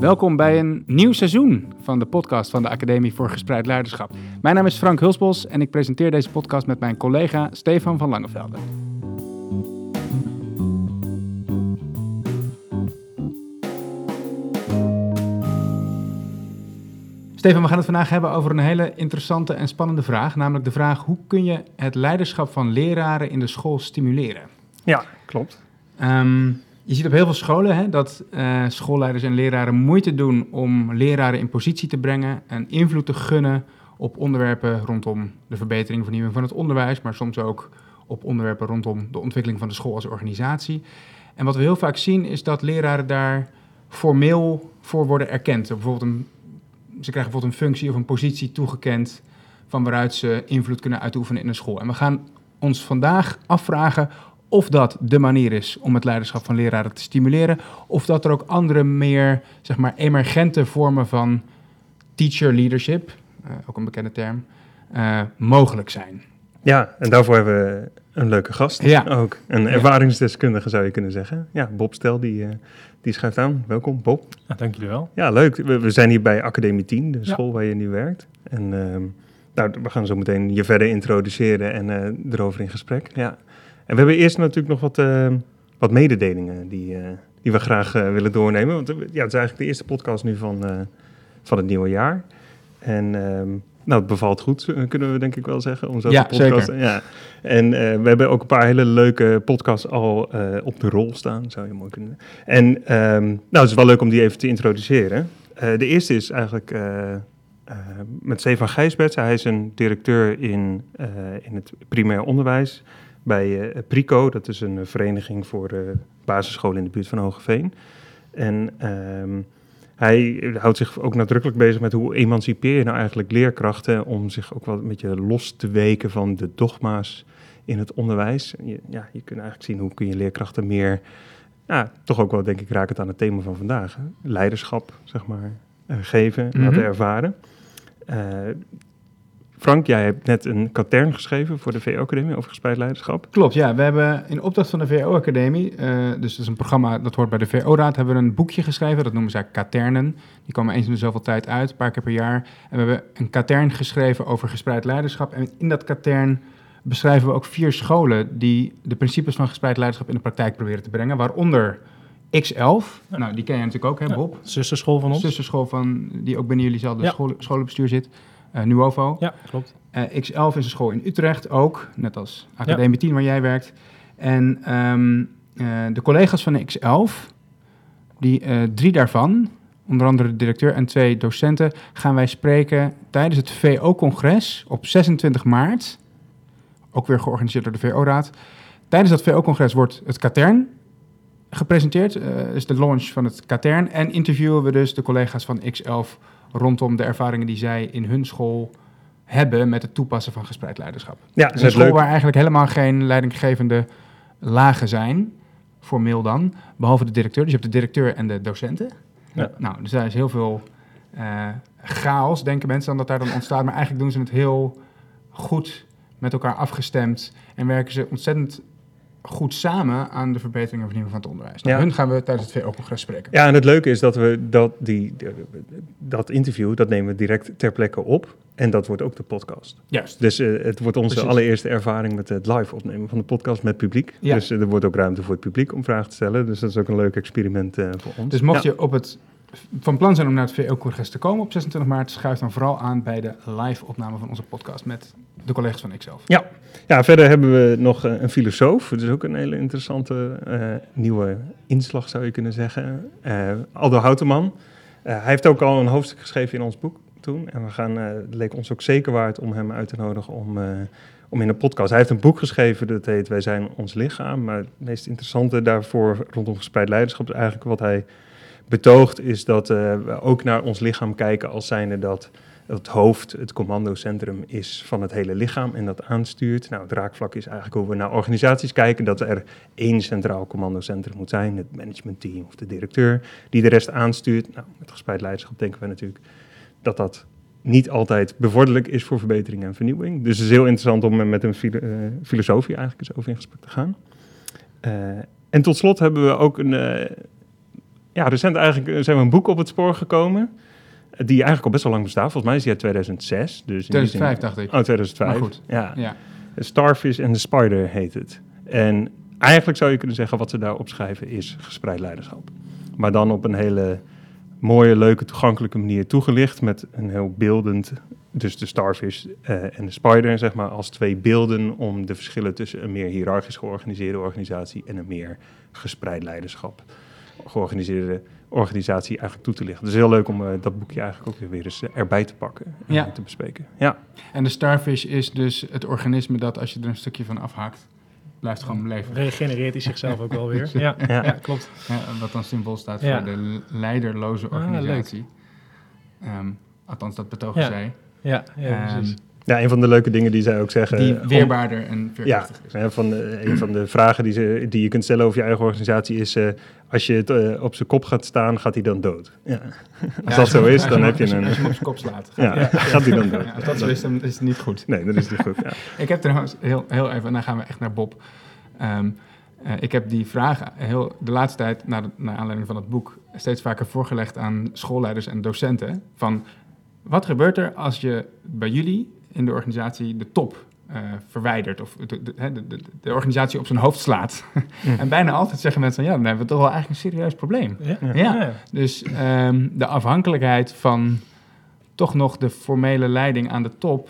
Welkom bij een nieuw seizoen van de podcast van de Academie voor Gespreid Leiderschap. Mijn naam is Frank Hulsbos en ik presenteer deze podcast met mijn collega Stefan van Langevelde. Stefan, we gaan het vandaag hebben over een hele interessante en spannende vraag. Namelijk de vraag: hoe kun je het leiderschap van leraren in de school stimuleren? Ja, klopt. Ehm, je ziet op heel veel scholen hè, dat uh, schoolleiders en leraren moeite doen om leraren in positie te brengen en invloed te gunnen op onderwerpen rondom de verbetering, vernieuwing van het onderwijs, maar soms ook op onderwerpen rondom de ontwikkeling van de school als organisatie. En wat we heel vaak zien is dat leraren daar formeel voor worden erkend. Bijvoorbeeld ze krijgen bijvoorbeeld een functie of een positie toegekend van waaruit ze invloed kunnen uitoefenen in een school. En we gaan ons vandaag afvragen of dat de manier is om het leiderschap van leraren te stimuleren, of dat er ook andere meer zeg maar, emergente vormen van teacher leadership, uh, ook een bekende term, uh, mogelijk zijn. Ja, en daarvoor hebben we een leuke gast ja. ook. Een ervaringsdeskundige zou je kunnen zeggen. Ja, Bob Stel, die, uh, die schuift aan. Welkom, Bob. Ja, dank jullie wel. Ja, leuk. We, we zijn hier bij Academie 10, de school waar je nu werkt. En uh, nou, we gaan zo meteen je verder introduceren en uh, erover in gesprek. Ja. En we hebben eerst natuurlijk nog wat, uh, wat mededelingen die, uh, die we graag uh, willen doornemen. Want ja, het is eigenlijk de eerste podcast nu van, van het nieuwe jaar. En um, nou, het bevalt goed, kunnen we denk ik wel zeggen. Om zo ja, podcast, zeker. Ja. En we hebben ook een paar hele leuke podcasts al op de rol staan, zou je mooi kunnen En um, nou, het is wel leuk om die even te introduceren. de eerste is eigenlijk... Met Stefan Gijsberts. Hij is een directeur in, in het primair onderwijs bij uh, Prico. Dat is een vereniging voor basisscholen in de buurt van Hogeveen. En um, hij houdt zich ook nadrukkelijk bezig met hoe emancipeer je nou eigenlijk leerkrachten om zich ook wel een beetje los te weken van de dogma's in het onderwijs. Je, ja, je kunt eigenlijk zien hoe kun je leerkrachten meer, ja, toch ook wel denk ik raak het aan het thema van vandaag, hè? leiderschap zeg maar, uh, geven, mm -hmm. laten ervaren. Uh, Frank, jij hebt net een katern geschreven voor de VO-academie over gespreid leiderschap. Klopt, ja. We hebben in opdracht van de VO-academie, uh, dus dat is een programma dat hoort bij de VO-raad, hebben we een boekje geschreven. Dat noemen ze katernen. Die komen eens in de zoveel tijd uit, een paar keer per jaar. En we hebben een katern geschreven over gespreid leiderschap. En in dat katern beschrijven we ook vier scholen die de principes van gespreid leiderschap in de praktijk proberen te brengen. Waaronder X11, ja. nou die ken je natuurlijk ook, hè Bob? Ja, zusterschool van ons. Zusterschool van, die ook binnen jullie zelfde ja. school, scholenbestuur zit. Uh, Nuovo. Ja, klopt. Uh, X11 is een school in Utrecht ook, net als Academie 10 waar jij werkt. En um, uh, de collega's van X11, die, drie daarvan, onder andere de directeur en twee docenten, gaan wij spreken tijdens het VO-congres op 26 maart. Ook weer georganiseerd door de VO-raad. Tijdens dat VO-congres wordt het katern gepresenteerd, is de launch van het katern. En interviewen we dus de collega's van X11 rondom de ervaringen die zij in hun school hebben met het toepassen van gespreid leiderschap. Ja, dus een school leuk. waar eigenlijk helemaal geen leidinggevende lagen zijn, formeel dan, behalve de directeur. Dus je hebt de directeur en de docenten. Ja. Nou, dus daar is heel veel uh, chaos, denken mensen dan dat daar dan ontstaat. Maar eigenlijk doen ze het heel goed met elkaar afgestemd en werken ze ontzettend goed samen aan de verbetering en vernieuwing van het onderwijs. Nou, ja. Hun gaan we tijdens het VO-congres spreken. Ja, en het leuke is dat we dat, die, dat interview, dat nemen we direct ter plekke op. En dat wordt ook de podcast. Juist. Dus uh, het wordt onze Precies. allereerste ervaring met het live opnemen van de podcast met publiek. Ja. Dus uh, er wordt ook ruimte voor het publiek om vragen te stellen. Dus dat is ook een leuk experiment uh, voor ons. Dus mocht ja. je op het van plan zijn om naar het VO-congres te komen op 26 maart, schuif dan vooral aan bij de live opname van onze podcast met de collega's van Ikzelf. Ja. ja, verder hebben we nog uh, een filosoof. Het is ook een hele interessante uh, nieuwe inslag, zou je kunnen zeggen. Uh, Aldo Houteman. hij heeft ook al een hoofdstuk geschreven in ons boek toen. En we gaan, het leek ons ook zeker waard om hem uit te nodigen om, om in een podcast. Hij heeft een boek geschreven dat heet Wij zijn ons lichaam. Maar het meest interessante daarvoor rondom gespreid leiderschap is eigenlijk wat hij betoogt is dat uh, we ook naar ons lichaam kijken als zijnde dat het hoofd het commandocentrum is van het hele lichaam en dat aanstuurt. Nou, het raakvlak is eigenlijk hoe we naar organisaties kijken, dat er één centraal commandocentrum moet zijn, het managementteam of de directeur, die de rest aanstuurt. Nou, met gespreid leiderschap denken we natuurlijk dat dat niet altijd bevorderlijk is voor verbetering en vernieuwing. Dus het is heel interessant om met een uh, filosofie eigenlijk eens over in gesprek te gaan. Uh, en tot slot hebben we ook een, ja, recent eigenlijk eh, zijn we een boek op het spoor gekomen. eh, Die eigenlijk al best wel lang bestaat. Volgens mij is die uit 2006. Dus in die zin- 2005 dacht ik. Oh, 2005. Maar goed. Ja. Ja. Starfish and the Spider heet het. En eigenlijk zou je kunnen zeggen wat ze daar opschrijven is gespreid leiderschap. Maar dan op een hele mooie, leuke, toegankelijke manier toegelicht met een heel beeldend, dus de Starfish eh, en de Spider zeg maar als twee beelden om de verschillen tussen een meer hiërarchisch georganiseerde organisatie en een meer gespreid leiderschap georganiseerde organisatie eigenlijk toe te lichten. Dus heel leuk om eh, dat boekje eigenlijk ook weer, weer eens eh, erbij te pakken en Ja. te bespreken. Ja. En de starfish is dus het organisme dat als je er een stukje van afhaakt, blijft gewoon leven. Regenereert hij zichzelf ook wel weer. Ja, Ja. ja. klopt. Ja, wat dan symbool staat Ja. voor de leiderloze Ah, organisatie. Ehm, althans, dat betogen Ja. zij. Ja, ja Ehm, precies. Ja, een van de leuke dingen die zij ook zeggen. die om- weerbaarder en Ja, veerkrachtig is. van, eh, een van de vragen die, ze, die je kunt stellen over je eigen organisatie is... eh, als je het eh, op zijn kop gaat staan, gaat hij dan dood? Ja. Als Ja, dat zo is, dan heb je een... Als je hem op zijn kop slaat. Ja, gaat hij dan dood? Ja, als dat zo is, dan is het niet goed. Nee, dat is niet goed. Ja. Ik heb trouwens heel, heel even, en dan gaan we echt naar Bob. Ehm, eh, ik heb die vragen heel, de laatste tijd, naar, naar aanleiding van het boek, steeds vaker voorgelegd aan schoolleiders en docenten. Van wat gebeurt er als je bij jullie in de organisatie de top eh, verwijdert of de, de, hè, de, de, de organisatie op zijn hoofd slaat? en bijna altijd zeggen mensen: van ja, dan hebben we toch wel eigenlijk een serieus probleem. Ja? Ja. Ja. Dus ehm, de afhankelijkheid van toch nog de formele leiding aan de top,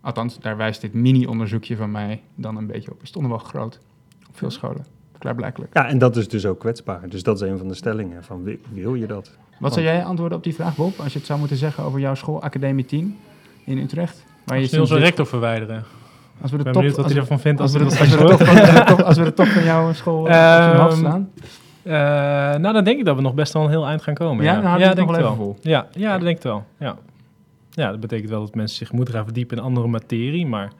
althans daar wijst dit mini-onderzoekje van mij dan een beetje op, is toch nog wel groot op veel scholen. Klaarblijkelijk. ja, en dat is dus ook kwetsbaar. Dus dat is een van de stellingen. Van, wi- wil je dat? Wat zou jij antwoorden op die vraag, Bob, als je het zou moeten zeggen over jouw school, Academie 10 in Utrecht? Als we sinds onze dit- rector verwijderen. als we de ben top, benieuwd wat als hij ervan vindt als als we we de, dat als we als we de top van jouw school slaan? Eh, nou, dan denk ik dat we nog best wel een heel eind gaan komen. Ja, Ja, het denk ik wel vol. Ja, ja dat denk ik wel. Ja. ja, dat betekent wel dat mensen zich moeten gaan verdiepen in andere materie. Maar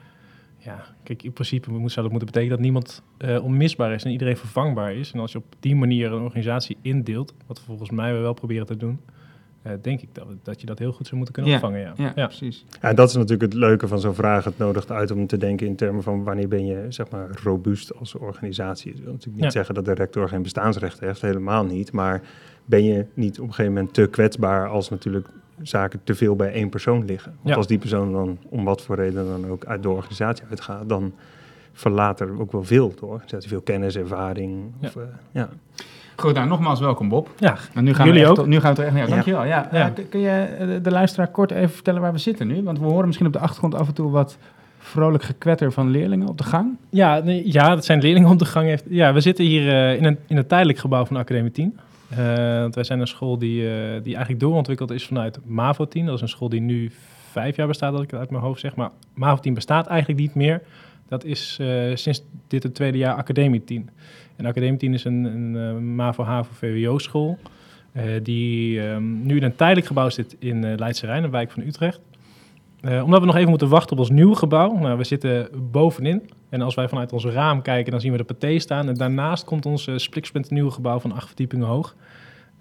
ja, kijk, in principe moet- zou dat moeten betekenen dat niemand eh, onmisbaar is en iedereen vervangbaar is. En als je op die manier een organisatie indeelt, wat volgens mij we wel proberen te doen, eh, denk ik dat, dat je dat heel goed zou moeten kunnen Ja, opvangen. Ja. Ja, Ja. precies. Ja, dat is natuurlijk het leuke van zo'n vraag. Het nodigt uit om te denken in termen van wanneer ben je zeg maar, robuust als organisatie. Dat wil natuurlijk niet Ja. zeggen dat de rector geen bestaansrecht heeft, helemaal niet. Maar ben je niet op een gegeven moment te kwetsbaar als natuurlijk zaken te veel bij één persoon liggen. Want Ja. als die persoon dan om wat voor reden dan ook uit de organisatie uitgaat, dan verlaat er ook wel veel de organisatie. Veel kennis, ervaring. Of, eh, ja. Goed, nou nogmaals welkom Bob. Ja, En nu gaan Jullie we ook? Nu gaan we er echt, Ja. dankjewel. Ja, Ja. k- kun je eh, de, luisteraar kort even vertellen waar we zitten nu? Want we horen misschien op de achtergrond af en toe wat vrolijk gekwetter van leerlingen op de gang. Ja, nee, ja, dat zijn leerlingen op de gang. Heeft. Ja, we zitten hier eh, in, een, in een tijdelijk gebouw van Academie 10. Eh, want wij zijn een school die, die eigenlijk doorontwikkeld is vanuit MAVO 10. Dat is een school die nu vijf jaar bestaat, dat ik het uit mijn hoofd zeg. Maar MAVO 10 bestaat eigenlijk niet meer. Dat is eh, sinds dit het tweede jaar Academie 10. En Academie 10 is een, een eh, MAVO, HAVO, VWO school. eh, die ehm, nu in een tijdelijk gebouw zit in eh Leidse Rijn, een wijk van Utrecht. Omdat we nog even moeten wachten op ons nieuwe gebouw. Nou, we zitten bovenin. En als wij vanuit ons raam kijken, dan zien we de paté staan. En daarnaast komt ons uh, nieuwe gebouw van acht verdiepingen hoog.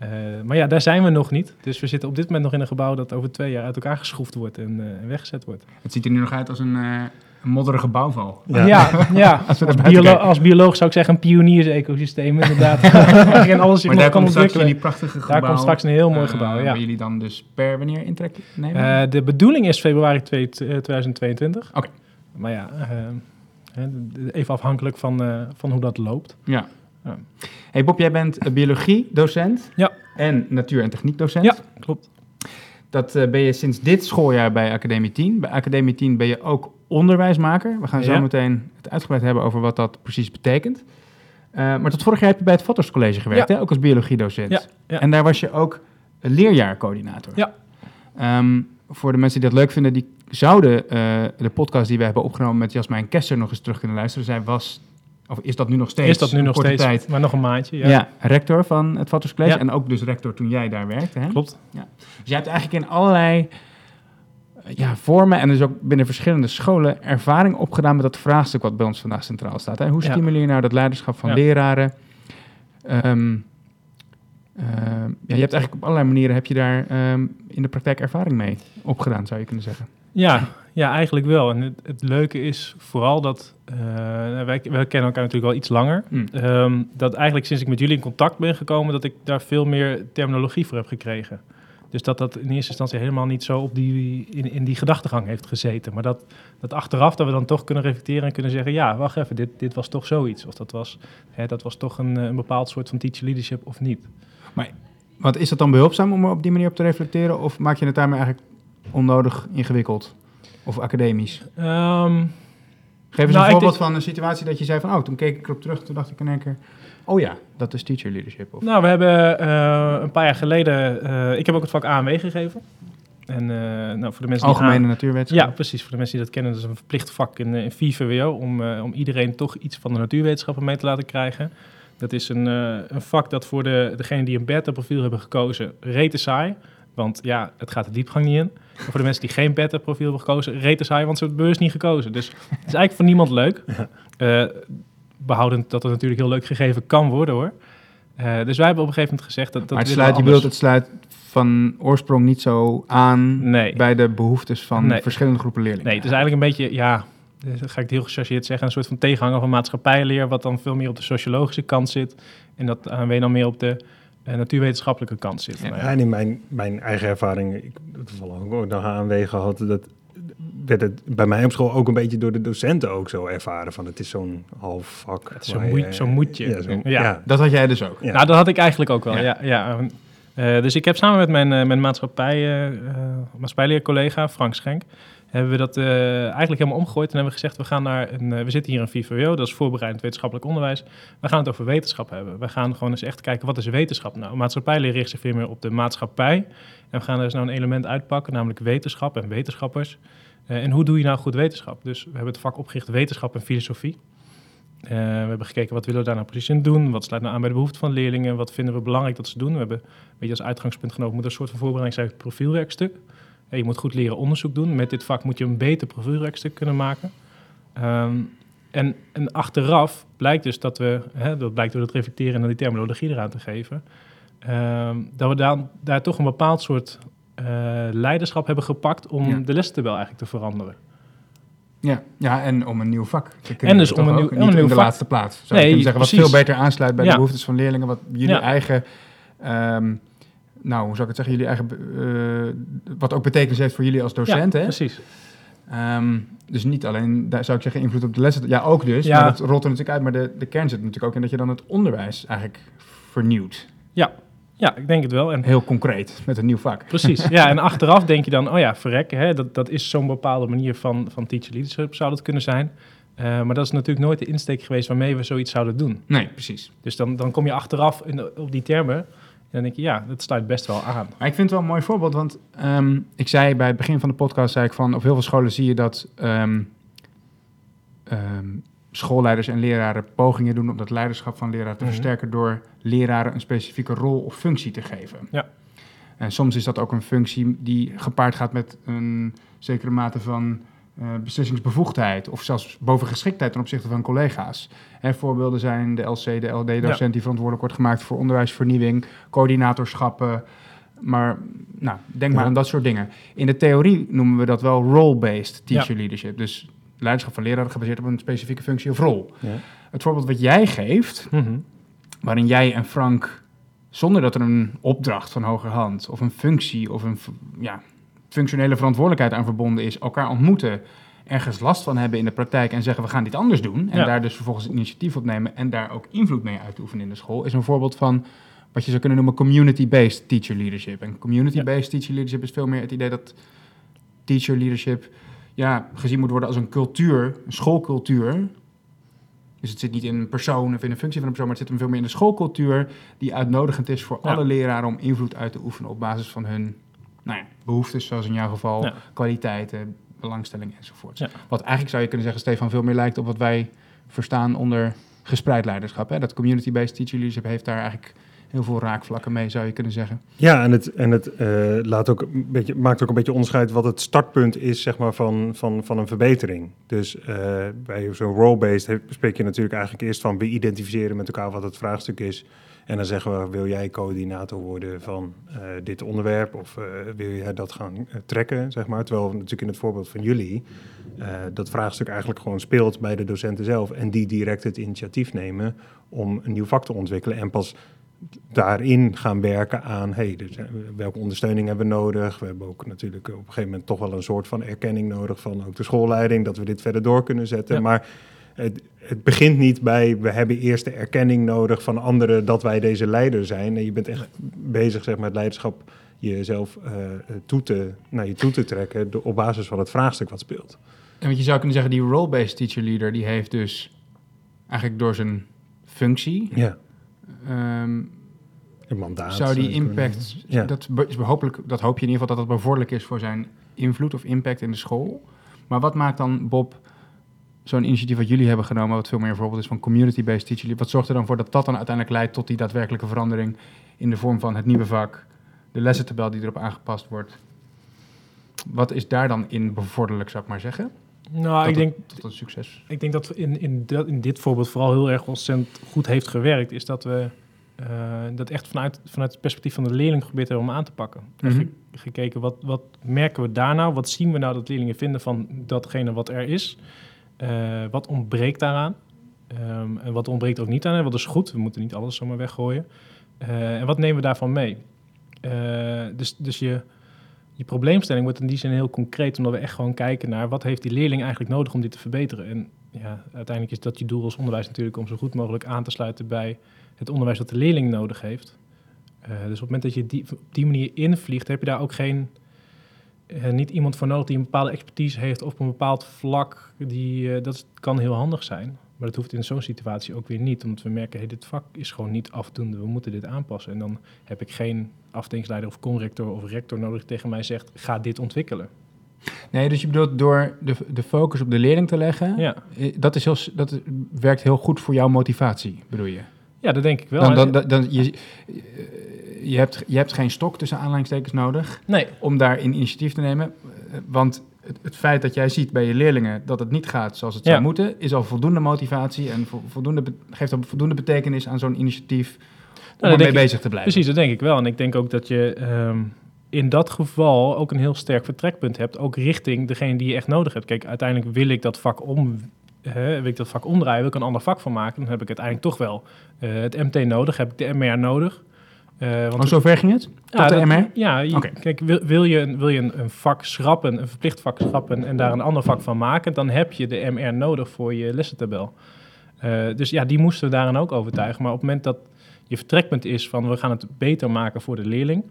Uh, maar ja, daar zijn we nog niet. Dus we zitten op dit moment nog in een gebouw dat over twee jaar uit elkaar geschroefd wordt en, uh, weggezet wordt. Het ziet er nu nog uit als een, uh, een modderige bouwval. Ja, ja. ja. als, als, biolo als, bioloog zou ik zeggen een pioniers-ecosysteem inderdaad. Waarin alles zich maar nog kan ontwikkelen. Die prachtige gebouw, daar komt straks een heel mooi uh, gebouw, ja. Waar jullie dan dus per wanneer intrek nemen? Uh, de bedoeling is februari 2022. Oké. Okay. Maar ja, uh, even afhankelijk van, uh, van hoe dat loopt. Ja. Hey Bob, jij bent biologie-docent ja. en natuur- en techniek-docent. Ja, klopt. Dat ben je sinds dit schooljaar bij Academie 10. Bij Academie 10 ben je ook onderwijsmaker. We gaan zo ja. meteen het uitgebreid hebben over wat dat precies betekent. Uh, maar tot vorig jaar heb je bij het Vatters College gewerkt, ja. hè? ook als biologiedocent. Ja. ja. En daar was je ook leerjaarcoördinator. Ja. Um, voor de mensen die dat leuk vinden, die zouden uh, de podcast die we hebben opgenomen met Jasmijn Kester nog eens terug kunnen luisteren. Zij was, of is dat nu nog steeds? Is dat nu nog steeds, tijd, maar nog een maandje. Ja, ja rector van het Vatters College en ook dus rector toen jij daar werkte. Hè? Klopt. Ja. Dus jij hebt eigenlijk in allerlei ja, vormen en dus ook binnen verschillende scholen ervaring opgedaan met dat vraagstuk wat bij ons vandaag centraal staat. Hè? Hoe stimuleer je nou dat leiderschap van leraren? Um, Ehm, ja, je hebt eigenlijk op allerlei manieren heb je daar ehm, in de praktijk ervaring mee opgedaan, zou je kunnen zeggen. Ja, ja eigenlijk wel. En het, het leuke is vooral dat, eh, wij, wij kennen elkaar natuurlijk al iets langer. Hm. Ehm, dat eigenlijk sinds ik met jullie in contact ben gekomen, dat ik daar veel meer terminologie voor heb gekregen. Dus dat dat in eerste instantie helemaal niet zo op die, in, in die gedachtegang heeft gezeten. Maar dat, dat achteraf dat we dan toch kunnen reflecteren en kunnen zeggen... ja, wacht even, dit, dit was toch zoiets. Of dat was, hè, dat was toch een, een bepaald soort van teacher leadership of niet. Want is dat dan behulpzaam om er op die manier op te reflecteren? Of maak je het daarmee eigenlijk onnodig ingewikkeld? Of academisch? Ehm, Geef eens Nou, een ik voorbeeld van een situatie dat je zei van... oh, toen keek ik erop terug, toen dacht ik in één keer... oh ja, dat is teacher leadership. Of, nou, we hebben eh, een paar jaar geleden... eh, ik heb ook het vak AMW gegeven. En eh, nou, voor de mensen die algemene natuurwetenschap. Ja, precies. Voor de mensen die dat kennen, dat is een verplicht vak in, in 4 VWO om, om iedereen toch iets van de natuurwetenschappen mee te laten krijgen. Dat is een, een vak dat voor de, degenen die een beta-profiel hebben gekozen, rete saai. Want ja, het gaat de diepgang niet in. En voor de mensen die geen beta-profiel hebben gekozen, rete saai, want ze hebben het bewust niet gekozen. Dus het is eigenlijk voor niemand leuk. Behoudend dat het natuurlijk heel leuk gegeven kan worden hoor. Eh, dus wij hebben op een gegeven moment gezegd dat... dat maar het sluit, je bedoelt, het sluit van oorsprong niet zo aan... Nee. bij de behoeftes van Nee. verschillende groepen leerlingen. Nee, het is eigenlijk een beetje, ja, eh, ga ik het heel gechargeerd zeggen, een soort van tegenhanger van maatschappijleer, wat dan veel meer op de sociologische kant zit. En dat ANW dan meer op de eh, natuurwetenschappelijke kant zit. Ja. En in mijn, mijn eigen ervaring, ik heb toevallig ook nog ANW gehad, dat werd het bij mij op school ook een beetje door de docenten ook zo ervaren van het is zo'n half vak. Het is zo'n waar moet- je- moetje. Ja, zo'n- Ja. ja. Dat had jij dus ook. Ja. Nou, dat had ik eigenlijk ook wel, Ja. ja. ja, Eh, dus ik heb samen met mijn, eh, mijn maatschappij, eh, eh, maatschappijleercollega Frank Schenk, hebben we dat eh, eigenlijk helemaal omgegooid en hebben we gezegd, we gaan naar een, we zitten hier in VVO, dat is voorbereidend wetenschappelijk onderwijs. We gaan het over wetenschap hebben. We gaan gewoon eens echt kijken, wat is wetenschap nou? Maatschappijleer richt zich veel meer op de maatschappij. En we gaan er eens nou een element uitpakken, namelijk wetenschap en wetenschappers. Eh, en hoe doe je nou goed wetenschap? Dus we hebben het vak opgericht wetenschap en filosofie. Eh, we hebben gekeken wat willen we daar nou precies in doen. Wat sluit nou aan bij de behoeften van leerlingen? Wat vinden we belangrijk dat ze doen? We hebben een beetje als uitgangspunt genomen, moet een soort van voorbereiding zijn profielwerkstuk. Eh, je moet goed leren onderzoek doen. Met dit vak moet je een beter profielwerkstuk kunnen maken. Ehm, en, en achteraf blijkt dus dat we, hè, dat blijkt door het reflecteren en die terminologie eraan te geven, ehm, dat we daar, toch een bepaald soort leiderschap hebben gepakt om Ja. de lestabel eigenlijk te veranderen. Ja, ja, en om een nieuw vak te kunnen. En dus om een nieuw- Niet om een nieuw in de vak. laatste plaats. Zou Nee, je zeggen, wat precies. veel beter aansluit bij Ja. de behoeftes van leerlingen. Wat jullie Ja. eigen, ehm, nou, hoe zou ik het zeggen, jullie eigen, eh, wat ook betekenis heeft voor jullie als docent, ja, hè? precies. Ehm, dus niet alleen, daar zou ik zeggen, invloed op de lessen. Ja, ook dus. Ja. Maar dat rolt er natuurlijk uit. Maar de, de kern zit natuurlijk ook in dat je dan het onderwijs eigenlijk vernieuwt. Ja, ik denk het wel. En Heel concreet, met een nieuw vak. Precies, ja. En achteraf denk je dan, oh ja, verrek, hè, dat, dat is zo'n bepaalde manier van, van teacher leadership zou dat kunnen zijn. Eh, maar dat is natuurlijk nooit de insteek geweest waarmee we zoiets zouden doen. Nee, precies. Dus dan, dan kom je achteraf in de- op die termen en dan denk je, ja, dat sluit best wel aan. Maar ik vind het wel een mooi voorbeeld, want ehm, ik zei bij het begin van de podcast, zei ik van, op heel veel scholen zie je dat ehm, ehm, schoolleiders en leraren pogingen doen om dat leiderschap van leraren te Mhm. versterken door leraren een specifieke rol of functie te geven. Ja. En soms is dat ook een functie die gepaard gaat met een zekere mate van eh, beslissingsbevoegdheid of zelfs bovengeschiktheid ten opzichte van collega's. Hè, voorbeelden zijn de LC, de LD-docent die verantwoordelijk wordt gemaakt voor onderwijsvernieuwing, coördinatorschappen, maar nou, denk maar aan dat soort dingen. In de theorie noemen we dat wel role-based teacher leadership. Dus leiderschap van leraren gebaseerd op een specifieke functie of rol. Ja. Het voorbeeld wat jij geeft, Mhm. waarin jij en Frank, zonder dat er een opdracht van hogerhand of een functie of een ja, functionele verantwoordelijkheid aan verbonden is, elkaar ontmoeten, ergens last van hebben in de praktijk en zeggen we gaan dit anders doen en Ja. daar dus vervolgens initiatief op nemen en daar ook invloed mee uitoefenen in de school, is een voorbeeld van wat je zou kunnen noemen community-based teacher leadership. En community-based teacher leadership is veel meer het idee dat teacher leadership ja, gezien moet worden als een cultuur, een schoolcultuur. Dus het zit niet in een persoon of in een functie van een persoon, maar het zit hem veel meer in de schoolcultuur die uitnodigend is voor Ja. alle leraren om invloed uit te oefenen op basis van hun nou ja, behoeftes, zoals in jouw geval, Ja. kwaliteiten, belangstelling enzovoort. Wat eigenlijk zou je kunnen zeggen, Stefan, veel meer lijkt op wat wij verstaan onder gespreid leiderschap. Hè? Dat community-based teacher leadership heeft daar eigenlijk heel veel raakvlakken mee, zou je kunnen zeggen. Ja, en het, en het eh, laat ook een beetje, maakt ook een beetje onderscheid wat het startpunt is zeg maar, van, van, van een verbetering. Dus eh, bij zo'n role-based spreek je natuurlijk eigenlijk eerst van we identificeren met elkaar wat het vraagstuk is. En dan zeggen we, wil jij coördinator worden van eh, dit onderwerp of wil jij dat gaan trekken, zeg maar. Terwijl natuurlijk in het voorbeeld van jullie dat vraagstuk eigenlijk gewoon speelt bij de docenten zelf en die direct het initiatief nemen om een nieuw vak te ontwikkelen en pas daarin gaan werken aan, hey, dus, welke ondersteuning hebben we nodig? We hebben ook natuurlijk op een gegeven moment toch wel een soort van erkenning nodig van ook de schoolleiding, dat we dit verder door kunnen zetten. Ja. Maar het, het begint niet bij, we hebben eerst de erkenning nodig van anderen dat wij deze leider zijn. En je bent echt bezig zeg maar, met leiderschap jezelf eh, toe te, naar je toe te trekken de- op basis van het vraagstuk wat speelt. En wat je zou kunnen zeggen, die role-based teacher leader, die heeft dus eigenlijk door zijn functie, Ja, een mandaat. zou die impact. Ja. dat, is hopelijk, dat hoop je in ieder geval dat dat bevorderlijk is voor zijn invloed of impact in de school. Maar wat maakt dan, Bob, zo'n initiatief wat jullie hebben genomen, wat veel meer een voorbeeld is van community-based leader, wat zorgt er dan voor dat dat dan uiteindelijk leidt tot die daadwerkelijke verandering in de vorm van het nieuwe vak, de lessentabel die erop aangepast wordt? Wat is daar dan in bevorderlijk, zou ik maar zeggen? Nou, ik denk, het- tot een succes. ik denk dat in, in, dat, in dit voorbeeld vooral heel erg ontzettend goed heeft gewerkt, is dat we eh, dat echt vanuit, vanuit het perspectief van de leerling geprobeerd hebben om aan te pakken. En ge- gekeken, wat, wat merken we daar nou? Wat zien we nou dat leerlingen vinden van datgene wat er is? Eh, wat ontbreekt daaraan? Ehm, en wat ontbreekt ook niet aan? En wat is goed? We moeten niet alles zomaar weggooien. Eh, en wat nemen we daarvan mee? Dus dus je, je probleemstelling wordt in die zin heel concreet, omdat we echt gewoon kijken naar wat heeft die leerling eigenlijk nodig om dit te verbeteren. En ja, uiteindelijk is dat je doel als onderwijs natuurlijk om zo goed mogelijk aan te sluiten bij het onderwijs dat de leerling nodig heeft. Eh, dus op het moment dat je die, op die manier invliegt, heb je daar ook geen, eh, niet iemand voor nodig die een bepaalde expertise heeft op een bepaald vlak. Die, eh, dat kan heel handig zijn. Maar dat hoeft in zo'n situatie ook weer niet, omdat we merken, hey, dit vak is gewoon niet afdoende, we moeten dit aanpassen. En dan heb ik geen afdelingsleider of conrector of rector nodig die tegen mij zegt, ga dit ontwikkelen. Nee, dus je bedoelt door de, de focus op de leerling te leggen, Ja, eh, dat, is heel, dat werkt heel goed voor jouw motivatie, bedoel je? ja dat denk ik wel. Dan, dan, dan, dan- je, eh, je, hebt, je hebt geen stok tussen aanhalingstekens nodig nee, om daarin initiatief te nemen. eh, Want het, het feit dat jij ziet bij je leerlingen dat het niet gaat zoals het zou moeten, is al voldoende motivatie en vo- voldoende, geeft al voldoende betekenis aan zo'n initiatief om ermee denk ik- bezig te blijven. Precies, dat denk ik wel. En ik denk ook dat je ehm, in dat geval ook een heel sterk vertrekpunt hebt, ook richting degene die je echt nodig hebt. Kijk, uiteindelijk wil ik dat vak om, hè, wil ik dat vak omdraaien, wil ik een ander vak van maken, dan heb ik uiteindelijk toch wel eh, het MT nodig, heb ik de MR nodig. Eh, want Oh, zo ver ging het? Tot ja, de dat- MR? Ja, je- kijk, wil, wil je, een- wil je een, een vak schrappen, een verplicht vak schrappen en daar een ander vak van maken, dan heb je de MR nodig voor je lessentabel. Eh, dus ja, die moesten we daarin ook overtuigen. Maar op het moment dat je vertrekpunt is van we gaan het beter maken voor de leerling,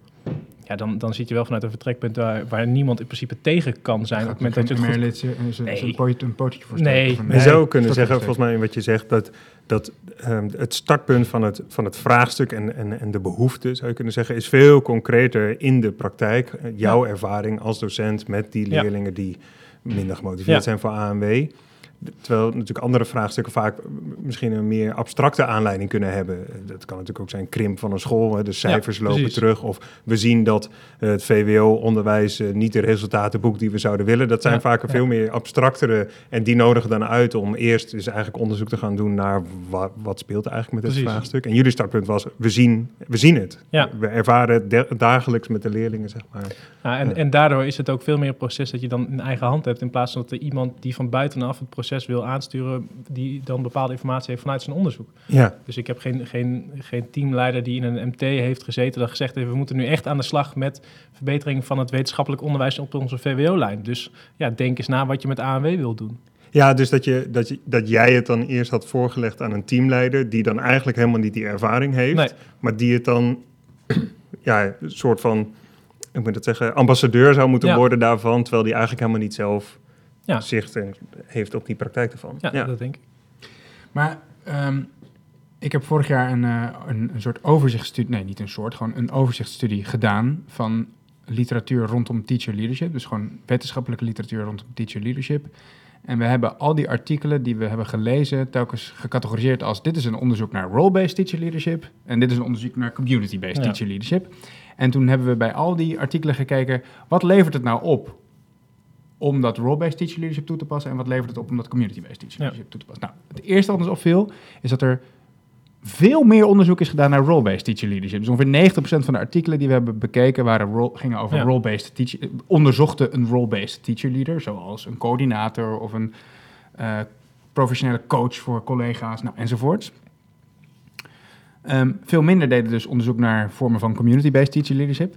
ja, dan, dan zit je wel vanuit een vertrekpunt waar, waar niemand in principe tegen kan zijn. Op het moment dat je het goed... MR-lid een, Nee. een, poot- een pootje voor Nee. Je zou kunnen zeggen, volgens mij in wat je zegt, dat, dat ehm, het startpunt van het, van het vraagstuk en, en, en de behoefte, zou je kunnen zeggen, is veel concreter in de praktijk. Eh, Jouw ervaring als docent met die leerlingen die minder gemotiveerd zijn voor ANW. Terwijl natuurlijk andere vraagstukken vaak misschien een meer abstracte aanleiding kunnen hebben. Eh, Dat kan natuurlijk ook zijn krimp van een school, hè, de cijfers lopen terug. Of we zien dat eh, het VWO-onderwijs eh, niet de resultaten boekt die we zouden willen. Dat zijn Ja, vaak ja. veel meer abstractere en die nodigen dan uit om eerst dus eigenlijk onderzoek te gaan doen naar wa- wat speelt eigenlijk met dit vraagstuk. En jullie startpunt was, we zien, we zien het. We ervaren het da- dagelijks met de leerlingen, zeg maar. Ja, en, en daardoor is het ook veel meer een proces dat je dan in eigen hand hebt. In plaats van dat er iemand die van buitenaf het proces wil aansturen, die dan bepaalde informatie heeft vanuit zijn onderzoek. Ja, Dus ik heb geen, geen, geen teamleider die in een MT heeft gezeten dat gezegd heeft, we moeten nu echt aan de slag met verbetering van het wetenschappelijk onderwijs op onze VWO-lijn. Dus ja, denk eens na wat je met ANW wil doen. ja dus dat, je, dat, je, dat jij het dan eerst had voorgelegd aan een teamleider die dan eigenlijk helemaal niet die ervaring heeft. Nee. Maar die het dan, ja, een soort van, ik moet dat zeggen, ambassadeur zou moeten Ja. worden daarvan. Terwijl die eigenlijk helemaal niet zelf Ja. zicht en heeft op die praktijk ervan. Ja, dat denk ik. Maar ehm, ik heb vorig jaar een, eh, een, een soort overzichtsstudie, nee niet een soort, gewoon een overzichtsstudie gedaan van literatuur rondom teacher leadership. Dus gewoon wetenschappelijke literatuur rondom teacher leadership. En we hebben al die artikelen die we hebben gelezen telkens gecategoriseerd als dit is een onderzoek naar role-based teacher leadership en dit is een onderzoek naar community-based Ja. teacher leadership. En toen hebben we bij al die artikelen gekeken, wat levert het nou op om dat role-based teacher leadership toe te passen en wat levert het op om dat community-based teacher Ja. leadership toe te passen. Nou, het eerste wat ons opviel is dat er veel meer onderzoek is gedaan naar role-based teacher leadership. Dus ongeveer 90% van de artikelen die we hebben bekeken waren role, gingen over Ja. role-based teacher, onderzochten een role-based teacher leader, zoals een coördinator of een eh, professionele coach voor collega's, nou, enzovoort. Ehm, veel minder deden dus onderzoek naar vormen van community-based teacher leadership.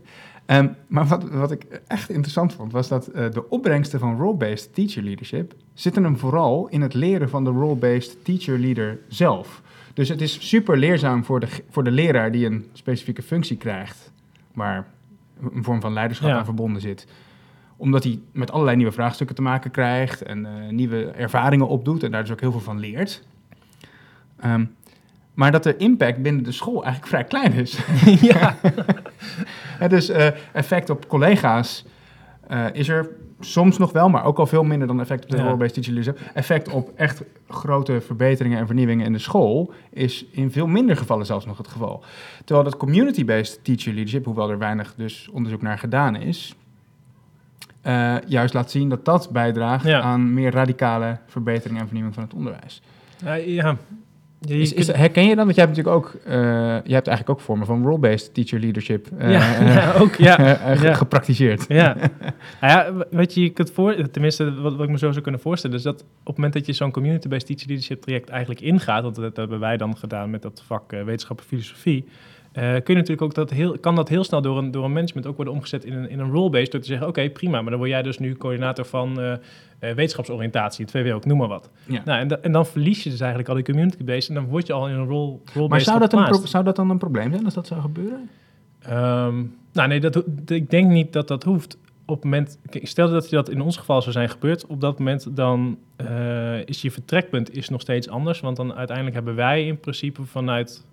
Ehm, maar wat, wat ik echt interessant vond, was dat eh, de opbrengsten van role-based teacher leadership zitten hem vooral in het leren van de role-based teacher leader zelf. Dus het is super leerzaam voor de, voor de leraar die een specifieke functie krijgt, waar een vorm van leiderschap Ja. aan verbonden zit. Omdat hij met allerlei nieuwe vraagstukken te maken krijgt en eh, nieuwe ervaringen opdoet en daar dus ook heel veel van leert. Ehm, maar dat de impact binnen de school eigenlijk vrij klein is. ja. Dus eh, effect op collega's eh, is er soms nog wel, maar ook al veel minder dan effect op de Ja. role-based teacher leadership. Effect op echt grote verbeteringen en vernieuwingen in de school is in veel minder gevallen zelfs nog het geval. Terwijl dat community-based teacher leadership, hoewel er weinig dus onderzoek naar gedaan is, eh, juist laat zien dat dat bijdraagt Ja. aan meer radicale verbetering en vernieuwing van het onderwijs. Ja, ja. Je Is, herken je dat? Want jij hebt natuurlijk ook, eh, je hebt eigenlijk ook vormen van role-based teacher leadership ja, ja, ook, ja. ge- Ja. gepraktiseerd. Ja, nou ja, w- wat je kunt voor, tenminste wat, wat ik me zo zou kunnen voorstellen, is dat op het moment dat je zo'n community-based teacher leadership traject eigenlijk ingaat, want dat, dat hebben wij dan gedaan met dat vak wetenschap en filosofie, eh, kun je natuurlijk ook dat heel, kan dat heel snel door een, door een management ook worden omgezet in een, in een role-based, door te zeggen, oké, prima, maar dan word jij dus nu coördinator van eh, eh, wetenschapsoriëntatie, het VWO, ik noem maar wat. Ja. Nou, en, da- en dan verlies je dus eigenlijk al die community-based en dan word je al in een role, role-based Maar zou dat, een zou dat dan een probleem zijn als dat zou gebeuren? Ehm, nou nee, dat, ik denk niet dat dat hoeft. Op het moment, stel dat dat in ons geval zou zijn gebeurd, op dat moment dan is je vertrekpunt is nog steeds anders. Want dan uiteindelijk hebben wij in principe vanuit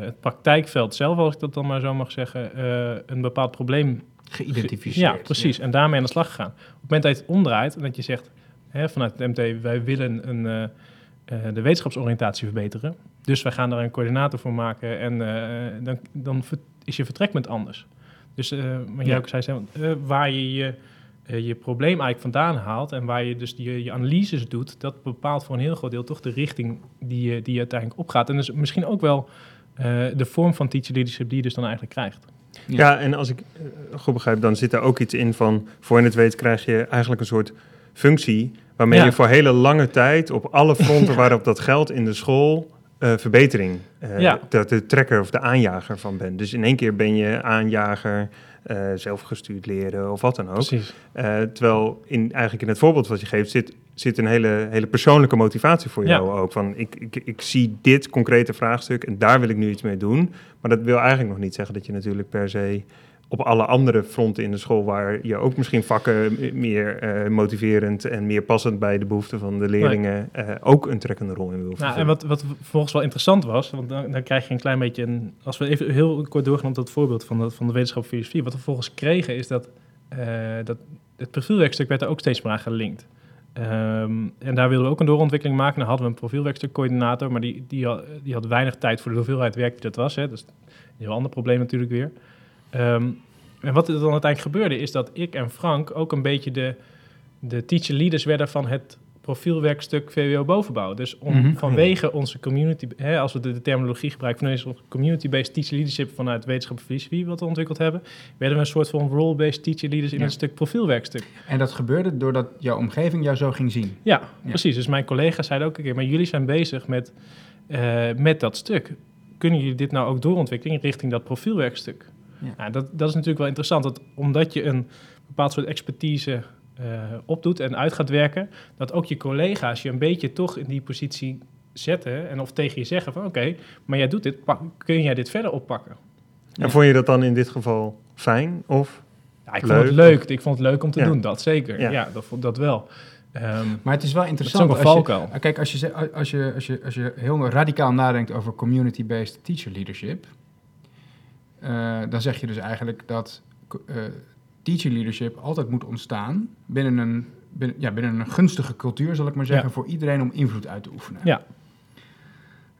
het praktijkveld zelf, als ik dat dan maar zo mag zeggen, eh, een bepaald probleem Geïdentificeerd. ja, precies. En daarmee aan de slag gegaan. Op het moment dat je het omdraait en dat je zegt, hè, vanuit het MT, wij willen een, eh, eh, de wetenschapsoriëntatie verbeteren. Dus wij gaan daar een coördinator voor maken en eh, dan, dan is je vertrekpunt anders. Dus eh wat jij Ja. ook zei, eh, waar je je, eh, je probleem eigenlijk vandaan haalt en waar je dus die, je analyses doet, dat bepaalt voor een heel groot deel toch de richting die je, die je uiteindelijk opgaat. En dus misschien ook wel eh, de vorm van teacher leadership die je dus dan eigenlijk krijgt. Ja. Ja, en als ik eh, goed begrijp, dan zit er ook iets in van... voor je het weet krijg je eigenlijk een soort functie... waarmee Ja. je voor hele lange tijd op alle fronten waarop dat geldt in de school... eh, verbetering, eh, Ja. de, de trekker of de aanjager van bent. Dus in één keer ben je aanjager, eh, zelfgestuurd leren of wat dan ook. Precies. Eh, terwijl in, eigenlijk in het voorbeeld wat je geeft zit, zit een hele, hele persoonlijke motivatie voor Ja. jou ook. Van ik, ik, ik zie dit concrete vraagstuk en daar wil ik nu iets mee doen. Maar dat wil eigenlijk nog niet zeggen dat je natuurlijk per se op alle andere fronten in de school waar je ook misschien vakken meer eh, motiverend en meer passend bij de behoeften van de leerlingen eh, ook een trekkende rol in wil Nou, en wat, wat volgens wel interessant was, want dan, dan krijg je een klein beetje een... Als we even heel kort doorgaan op dat voorbeeld van de, van de wetenschap filosofie. Wat we volgens kregen is dat, eh, dat het profielwerkstuk werd er ook steeds meer aan gelinkt. Ehm, en daar wilden we ook een doorontwikkeling maken. Dan hadden we een profielwerkstukcoördinator, maar die, die, had, die had weinig tijd voor de hoeveelheid werk die dat was. Hè. Dus een heel ander probleem natuurlijk weer. Ehm, en wat er dan uiteindelijk gebeurde, is dat ik en Frank ook een beetje de, de teacher leaders werden van het profielwerkstuk VWO bovenbouw. Dus om, Mhm. vanwege onze community, hè, als we de, de terminologie gebruiken, van onze community-based teacher leadership vanuit wetenschap en filosofie, wat we ontwikkeld hebben, werden we een soort van role-based teacher leaders in Ja. een stuk profielwerkstuk. En dat gebeurde doordat jouw omgeving jou zo ging zien. Ja, Ja. precies. Dus mijn collega's zeiden ook een keer, maar jullie zijn bezig met, eh, met dat stuk. Kunnen jullie dit nou ook doorontwikkelen richting dat profielwerkstuk? Ja. Nou, dat, dat is natuurlijk wel interessant, dat omdat je een bepaald soort expertise eh, opdoet en uit gaat werken, dat ook je collega's je een beetje toch in die positie zetten en of tegen je zeggen van oké, maar jij doet dit, pak- kun jij dit verder oppakken? En vond je dat dan in dit geval fijn? Of? Ja, ik vond het Leuk. leuk. Ik vond het leuk om te Ja. doen, dat zeker. Ja. Ja, dat vond dat wel. Ehm, Maar het is wel is interessant. ook een als je- valkuil. Kijk, als je, als, je, als, je, als je heel radicaal nadenkt over community-based teacher leadership, eh, dan zeg je dus eigenlijk dat eh, teacher leadership altijd moet ontstaan binnen een, binnen, ja, binnen een gunstige cultuur, zal ik maar zeggen, Ja. voor iedereen om invloed uit te oefenen. Ja.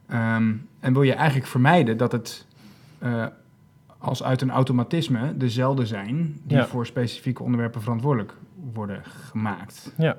Ehm, en wil je eigenlijk vermijden dat het eh, als uit een automatisme dezelfde zijn die Ja. voor specifieke onderwerpen verantwoordelijk worden gemaakt. ja.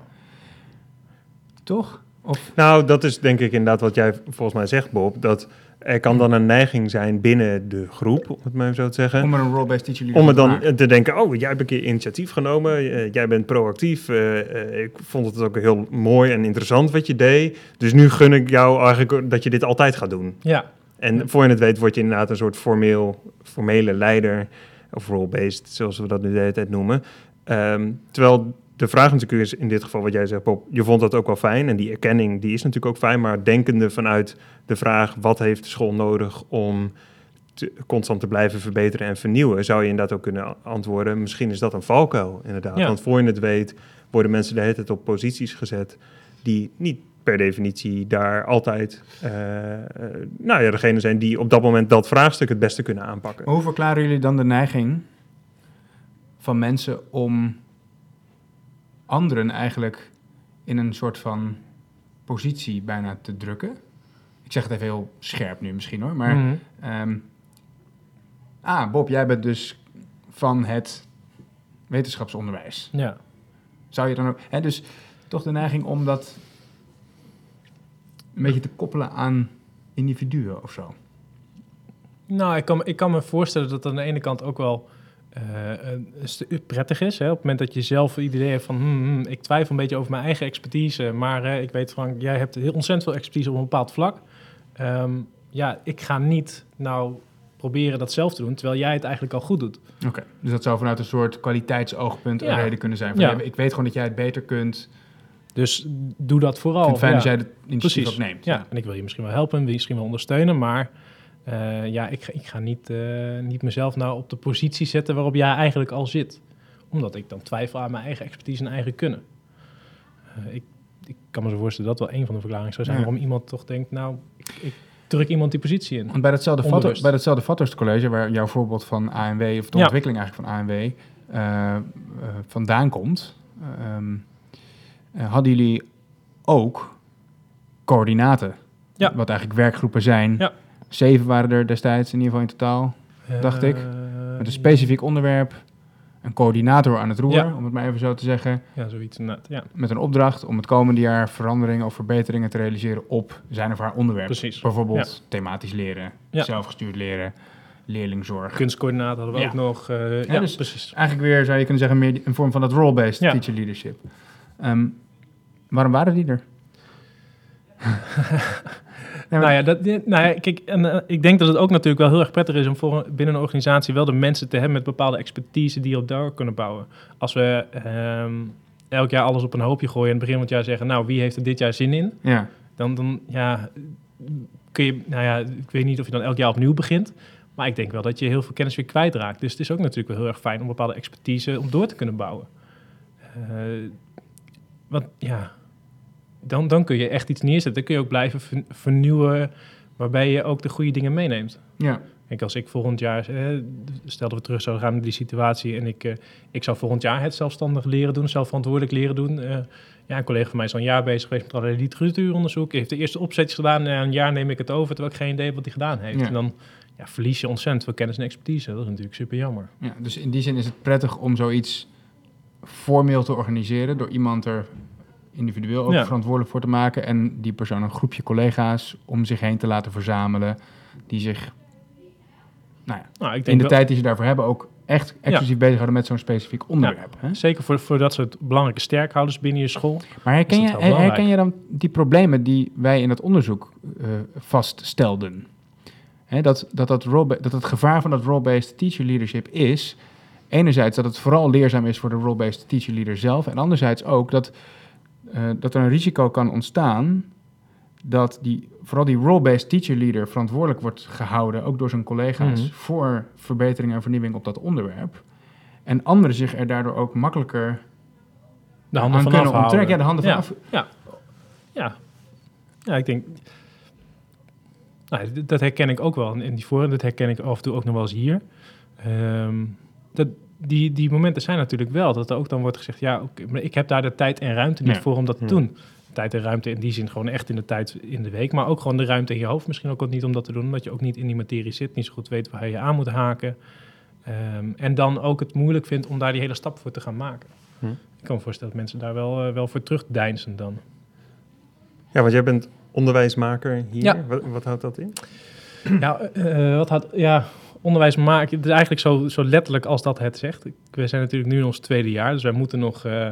Toch? Of Nou, dat is denk ik inderdaad wat jij volgens mij zegt, Bob. Dat Er kan dan een neiging zijn binnen de groep, om het maar even zo te zeggen. Om er een role-based teacher leader Om er dan te denken, oh, jij hebt een keer initiatief genomen, eh, jij bent proactief. eh, eh, ik vond het ook heel mooi en interessant wat je deed. Dus nu gun ik jou eigenlijk dat je dit altijd gaat doen. Ja, En voor je het weet word je inderdaad een soort formeel, formele leider, of role-based, zoals we dat nu de hele tijd noemen. Ehm, terwijl de vraag natuurlijk is in dit geval wat jij zegt, Bob, je vond dat ook wel fijn. En die erkenning, die is natuurlijk ook fijn, maar denkende vanuit de vraag, wat heeft de school nodig om te- constant te blijven verbeteren en vernieuwen, zou je inderdaad ook kunnen antwoorden, misschien is dat een valkuil, inderdaad. Ja. Want voor je het weet, worden mensen de hele tijd op posities gezet die niet per definitie daar altijd, eh, eh, nou ja, degene zijn die op dat moment dat vraagstuk het beste kunnen aanpakken. Maar hoe verklaren jullie dan de neiging van mensen om anderen eigenlijk in een soort van positie bijna te drukken? Ik zeg het even heel scherp nu misschien hoor, maar... Mhm. ehm, ah, Bob, jij bent dus van het wetenschapsonderwijs. ja. Zou je dan ook... Hè, dus toch de neiging om dat een beetje te koppelen aan individuen of zo. Nou, ik kan, me- ik kan me voorstellen dat aan de ene kant ook wel een stu- prettig is. Hè? Op het moment dat je zelf het idee hebt van... hmm, hmm, ik twijfel een beetje over mijn eigen expertise... maar eh, ik weet Frank, jij hebt heel ontzettend veel expertise op een bepaald vlak. Ehm, ja, ik ga niet nou proberen dat zelf te doen... terwijl jij het eigenlijk al goed doet. Oké, dus dat zou vanuit een soort kwaliteitsoogpunt Ja. een reden kunnen zijn. Van, Ja. ja, ik weet gewoon dat jij het beter kunt. Dus doe dat vooral. Ik vind het fijn ja. dat jij het initiatief Precies. opneemt. Ja, en ik wil je misschien wel helpen, misschien wel ondersteunen, maar eh, ja, ik, ga- ik ga niet, eh, niet mezelf nou op de positie zetten waarop jij eigenlijk al zit. Omdat ik dan twijfel aan mijn eigen expertise en eigen kunnen. Eh, ik, ik kan me zo voorstellen dat wel een van de verklaringen zou zijn Ja. waarom iemand toch denkt, nou, ik, ik druk iemand die positie in. Want bij datzelfde, Vathor, Onbewust. bij datzelfde Vathorst College, waar jouw voorbeeld van ANW, of de Ja. ontwikkeling eigenlijk van ANW, vandaan komt, eh, hadden jullie ook coördinaten. Ja. Wat eigenlijk werkgroepen zijn. Ja. Zeven waren er destijds in ieder geval in totaal. dacht ik. Eh, Met een specifiek onderwerp. Een coördinator aan het roer, Ja. om het maar even zo te zeggen. Ja, zoiets inderdaad. Ja, Met een opdracht om het komende jaar veranderingen of verbeteringen te realiseren op zijn of haar onderwerp. precies. Bijvoorbeeld thematisch leren, zelfgestuurd leren, leerlingzorg. Kunstcoördinator hadden we ook nog. eh, ja, dus- precies. Eigenlijk weer zou je kunnen zeggen meer een vorm van dat role-based teacher leadership. Ehm, waarom waren die er? Maar- Nou ja, dat, nou ja kijk, en, eh, ik denk dat het ook natuurlijk wel heel erg prettig is om voor binnen een organisatie wel de mensen te hebben met bepaalde expertise die op door kunnen bouwen. Als we ehm, elk jaar alles op een hoopje gooien en het begin van het jaar zeggen, nou, wie heeft er dit jaar zin in? ja. Dan, dan ja, kun je, nou ja, ik weet niet of je dan elk jaar opnieuw begint, maar ik denk wel dat je heel veel kennis weer kwijtraakt. Dus het is ook natuurlijk wel heel erg fijn om bepaalde expertise om door te kunnen bouwen. Eh, want ja, dan, dan kun je echt iets neerzetten. Dan kun je ook blijven ver- vernieuwen, waarbij je ook de goede dingen meeneemt. ja. Kijk, als ik volgend jaar, eh, stel dat we terug zouden gaan naar die situatie en ik, eh, ik zou volgend jaar het zelfstandig leren doen, zelfverantwoordelijk leren doen. eh, ja, een collega van mij is al een jaar bezig geweest met allerlei literatuuronderzoek, heeft de eerste opzetjes gedaan en een jaar neem ik het over, terwijl ik geen idee wat hij gedaan heeft. Ja. En dan ja, verlies je ontzettend veel kennis en expertise. Dat is natuurlijk super jammer. ja. Dus in die zin is het prettig om zoiets formeel te organiseren door iemand er individueel ook Ja. verantwoordelijk voor te maken en die persoon een groepje collega's om zich heen te laten verzamelen die zich nou ja, Nou, ik in denk de wel- tijd die ze daarvoor hebben ook echt exclusief bezighouden met zo'n specifiek onderwerp. Hè? Zeker voor, voor dat soort belangrijke sterkhouders binnen je school. Maar herken je, herken je dan die problemen die wij in het onderzoek eh, vaststelden? Hè, dat, dat, dat, role dat het gevaar van dat role-based teacher leadership is... enerzijds dat het vooral leerzaam is voor de role-based teacher leader zelf... en anderzijds ook dat, eh, dat er een risico kan ontstaan... dat die, vooral die role-based teacher leader verantwoordelijk wordt gehouden... ook door zijn collega's Mhm. voor verbetering en vernieuwing op dat onderwerp... en anderen zich er daardoor ook makkelijker De handen aan van kunnen afhouden. onttrekken. Ja, de handen van ja. af. Ja. ja. Ja, ik denk... Nou, dat herken ik ook wel in die forum. Dat herken ik af en toe ook nog wel eens hier. Ehm, dat, die, die momenten zijn natuurlijk wel. Dat er ook dan wordt gezegd... Ja, oké, maar ik heb daar de tijd en ruimte niet Ja. voor om dat te Ja. doen. Tijd en ruimte in die zin gewoon echt in de tijd in de week. Maar ook gewoon de ruimte in je hoofd misschien ook niet om dat te doen. Omdat je ook niet in die materie zit. Niet zo goed weet waar je aan moet haken. Ehm, en dan ook het moeilijk vindt om daar die hele stap voor te gaan maken. Hm. Ik kan me voorstellen dat mensen daar wel, eh, wel voor terugdeinzen dan. Ja, want jij bent onderwijsmaker hier. Ja. Wat, wat houdt dat in? Ja, eh, wat had, ja, onderwijs maken, het is eigenlijk zo, zo letterlijk als dat het zegt. We zijn natuurlijk nu in ons tweede jaar, dus wij moeten nog eh,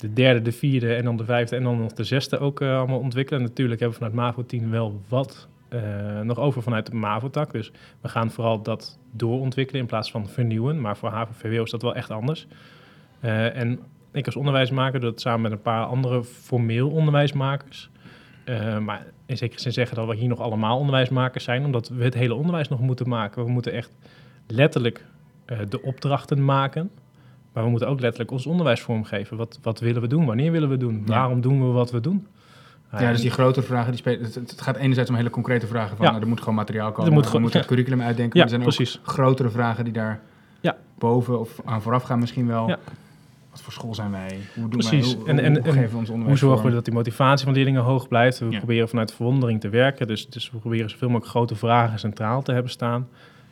de derde, de vierde en dan de vijfde en dan nog de zesde ook eh, allemaal ontwikkelen. natuurlijk hebben we vanuit MAVO 10 wel wat eh, nog over vanuit de MAVO-tak. Dus we gaan vooral dat doorontwikkelen in plaats van vernieuwen. Maar voor HAVO-VWO is dat wel echt anders. En ik als onderwijsmaker doe dat samen met een paar andere formeel onderwijsmakers. Maar in zekere zin zeggen dat we hier nog allemaal onderwijsmakers zijn, omdat we het hele onderwijs nog moeten maken. We moeten echt letterlijk eh, de opdrachten maken. Maar we moeten ook letterlijk ons onderwijs vormgeven. Wat, wat willen we doen? Wanneer willen we doen? Ja. Waarom doen we wat we doen? Ja, dus die grotere vragen, die spelen, het, gaat enerzijds om hele concrete vragen van, Ja. nou, er moet gewoon materiaal komen, Er moet we gewoon- moeten ja. het curriculum uitdenken. Ja, er zijn precies. ook grotere vragen die daar Ja. boven of aan vooraf gaan misschien wel. Wat voor school zijn wij? Hoe doen Precies. wij? Hoe, En- hoe- en- hoe en geven we ons Hoe onderwijs zorgen we dat die motivatie van leerlingen hoog blijft? We Ja. proberen vanuit verwondering te werken. Dus, dus we proberen zoveel mogelijk grote vragen centraal te hebben staan.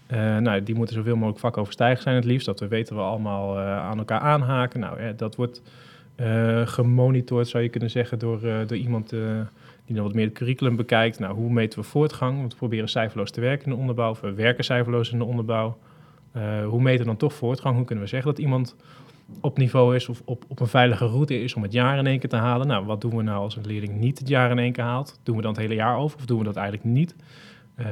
Eh, nou, die moeten zoveel mogelijk vakoverstijgend zijn het liefst. Dat we weten we allemaal eh, aan elkaar aanhaken. Nou, dat wordt eh, gemonitord, zou je kunnen zeggen, door, door iemand die dan wat meer het curriculum bekijkt. Nou, hoe meten we voortgang? Want we proberen cijferloos te werken in de onderbouw. Of we werken cijferloos in de onderbouw. Hoe meten we dan toch voortgang? Hoe kunnen we zeggen dat iemand op niveau is of op, op een veilige route is om het jaar in één keer te halen. Nou, wat doen we nou als een leerling niet het jaar in één keer haalt? Doen we dan het hele jaar over of doen we dat eigenlijk niet? Eh,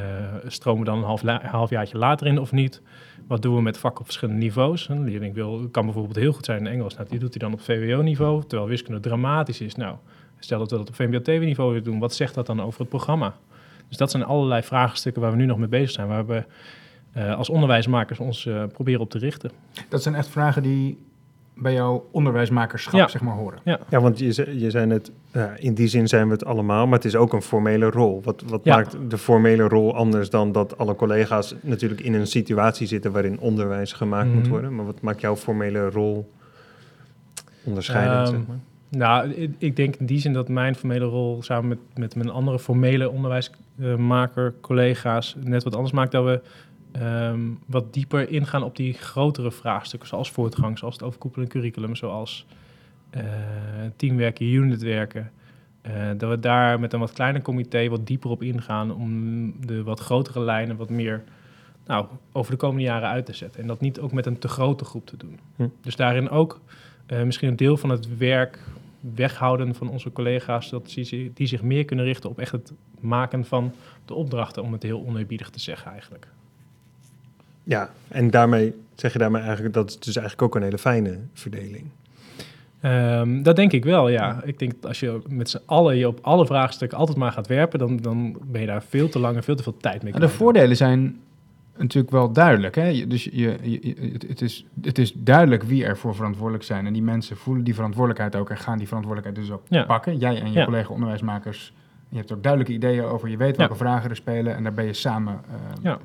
stromen we dan een half, la- halfjaartje later in of niet? Wat doen we met vakken op verschillende niveaus? Een leerling wil, kan bijvoorbeeld heel goed zijn in Engels. Nou, die doet hij dan op VWO-niveau, terwijl wiskunde dramatisch is. Nou, stel dat we dat op VMBO-TV-niveau willen doen. Wat zegt dat dan over het programma? Dus dat zijn allerlei vraagstukken waar we nu nog mee bezig zijn. Waar we eh, als onderwijsmakers ons eh, proberen op te richten. Dat zijn echt vragen die bij jouw onderwijsmakerschap, Ja. zeg maar, horen. Ja, want je, je zei net, ja, in die zin zijn we het allemaal, maar het is ook een formele rol. Wat, wat Ja. maakt de formele rol anders dan dat alle collega's natuurlijk in een situatie zitten waarin onderwijs gemaakt moet Mhm. worden? Maar wat maakt jouw formele rol onderscheidend? Ehm, zeg maar? Nou, ik, ik denk in die zin dat mijn formele rol samen met, met mijn andere formele onderwijsmaker, collega's, net wat anders maakt dat we ehm, wat dieper ingaan op die grotere vraagstukken, zoals voortgang, zoals het overkoepelend curriculum, zoals eh, teamwerken, unitwerken. Eh, dat we daar met een wat kleiner comité wat dieper op ingaan om de wat grotere lijnen wat meer nou, over de komende jaren uit te zetten. En dat niet ook met een te grote groep te doen. Hm. Dus daarin ook eh, misschien een deel van het werk weghouden van onze collega's, dat die, die zich meer kunnen richten op echt het maken van de opdrachten, om het heel oneerbiedig te zeggen eigenlijk. Ja, en daarmee zeg je daarmee eigenlijk dat is dus eigenlijk ook een hele fijne verdeling. Ehm, dat denk ik wel, ja. Ik denk dat als je met z'n allen je op alle vraagstukken altijd maar gaat werpen, dan, dan ben je daar veel te lang en veel te veel tijd mee Nou, de voordelen zijn natuurlijk wel duidelijk. Hè? Je- Dus je, je- je- het, het is, het is duidelijk wie er voor verantwoordelijk zijn. En die mensen voelen die verantwoordelijkheid ook en gaan die verantwoordelijkheid dus ook Ja. pakken. Jij en je Ja. collega onderwijsmakers. Je hebt ook duidelijke ideeën over. Je weet welke vragen er spelen en daar ben je samen eh, Ja.